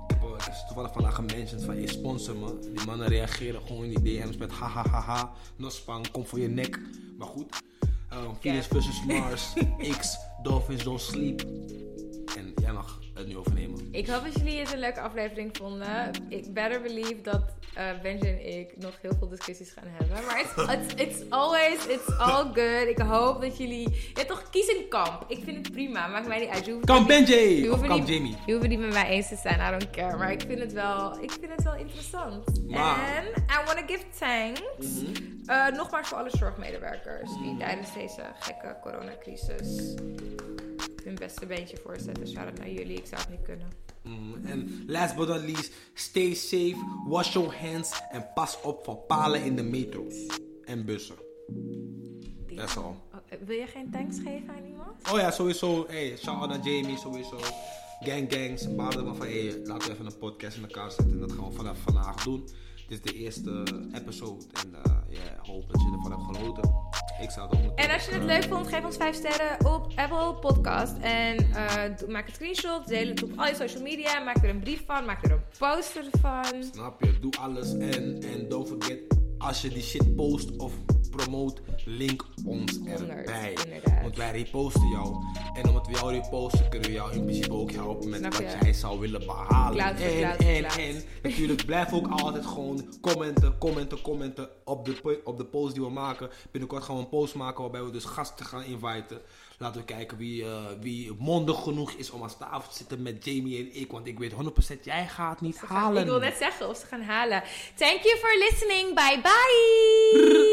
Ik heb, eh, toevallig vandaag gementiond van, hey, sponsor me. Die mannen reageren gewoon in die DM's met hahaha, nospang, kom voor je nek. Maar goed, um, Venus versus Mars, X, Dolphins Don't Sleep. En jij mag het nu overnemen. Ik hoop dat jullie het een leuke aflevering vonden. Ik better believe dat eh Benji en ik nog heel veel discussies gaan hebben. Maar it's, it's, it's always, it's all good. Ik hoop dat jullie... Ja, toch, kies een kamp. Ik vind het prima. Maakt mij niet uit. Je hoeft Kam het niet- Benji! je Of hoeft het Kam niet- Jamie? Je hoeft het niet met mij eens te zijn. I don't care. Maar ik vind het wel, ik vind het wel interessant. En I want to give thanks. eh, nogmaals voor alle zorgmedewerkers die tijdens deze gekke coronacrisis hun beste beentje voorzetten. Shout-out naar jullie. Ik zou het niet kunnen. Mm, En last but not least, stay safe, wash your hands en pas op voor palen in de metro's en bussen. That's all. Oh, eh, wil je geen thanks geven aan iemand? Oh ja, sowieso. Hey, shout-out naar Jamie, sowieso. Gang Gang, ze baden van, hey, laten we even een podcast in elkaar zetten. En dat gaan we vanaf vandaag doen. Dit is de eerste episode. En eh ja, hoop dat je ervan hebt genoten. Ik zou het ook En als je het leuk vond, geef ons 5 sterren op Apple Podcast. En eh, maak een screenshot, deel het op al je social media. Maak er een brief van, maak er een poster van. Snap je? Doe alles. En, en don't forget, als je die shit post of promote, link ons erbij. inderdaad. Want wij reposten jou. En omdat we jou reposten, kunnen we jou in principe ook helpen met wat jij zou willen behalen. En, en, en natuurlijk blijf ook altijd gewoon commenten, commenten, commenten op de, op de post die we maken. Binnenkort gaan we een post maken waarbij we dus gasten gaan inviten. Laten we kijken wie, eh, wie mondig genoeg is om aan tafel te zitten met Jamie en ik. Want ik weet 100% jij gaat niet halen. Ik wil net zeggen of ze gaan halen. Thank you for listening. Bye bye.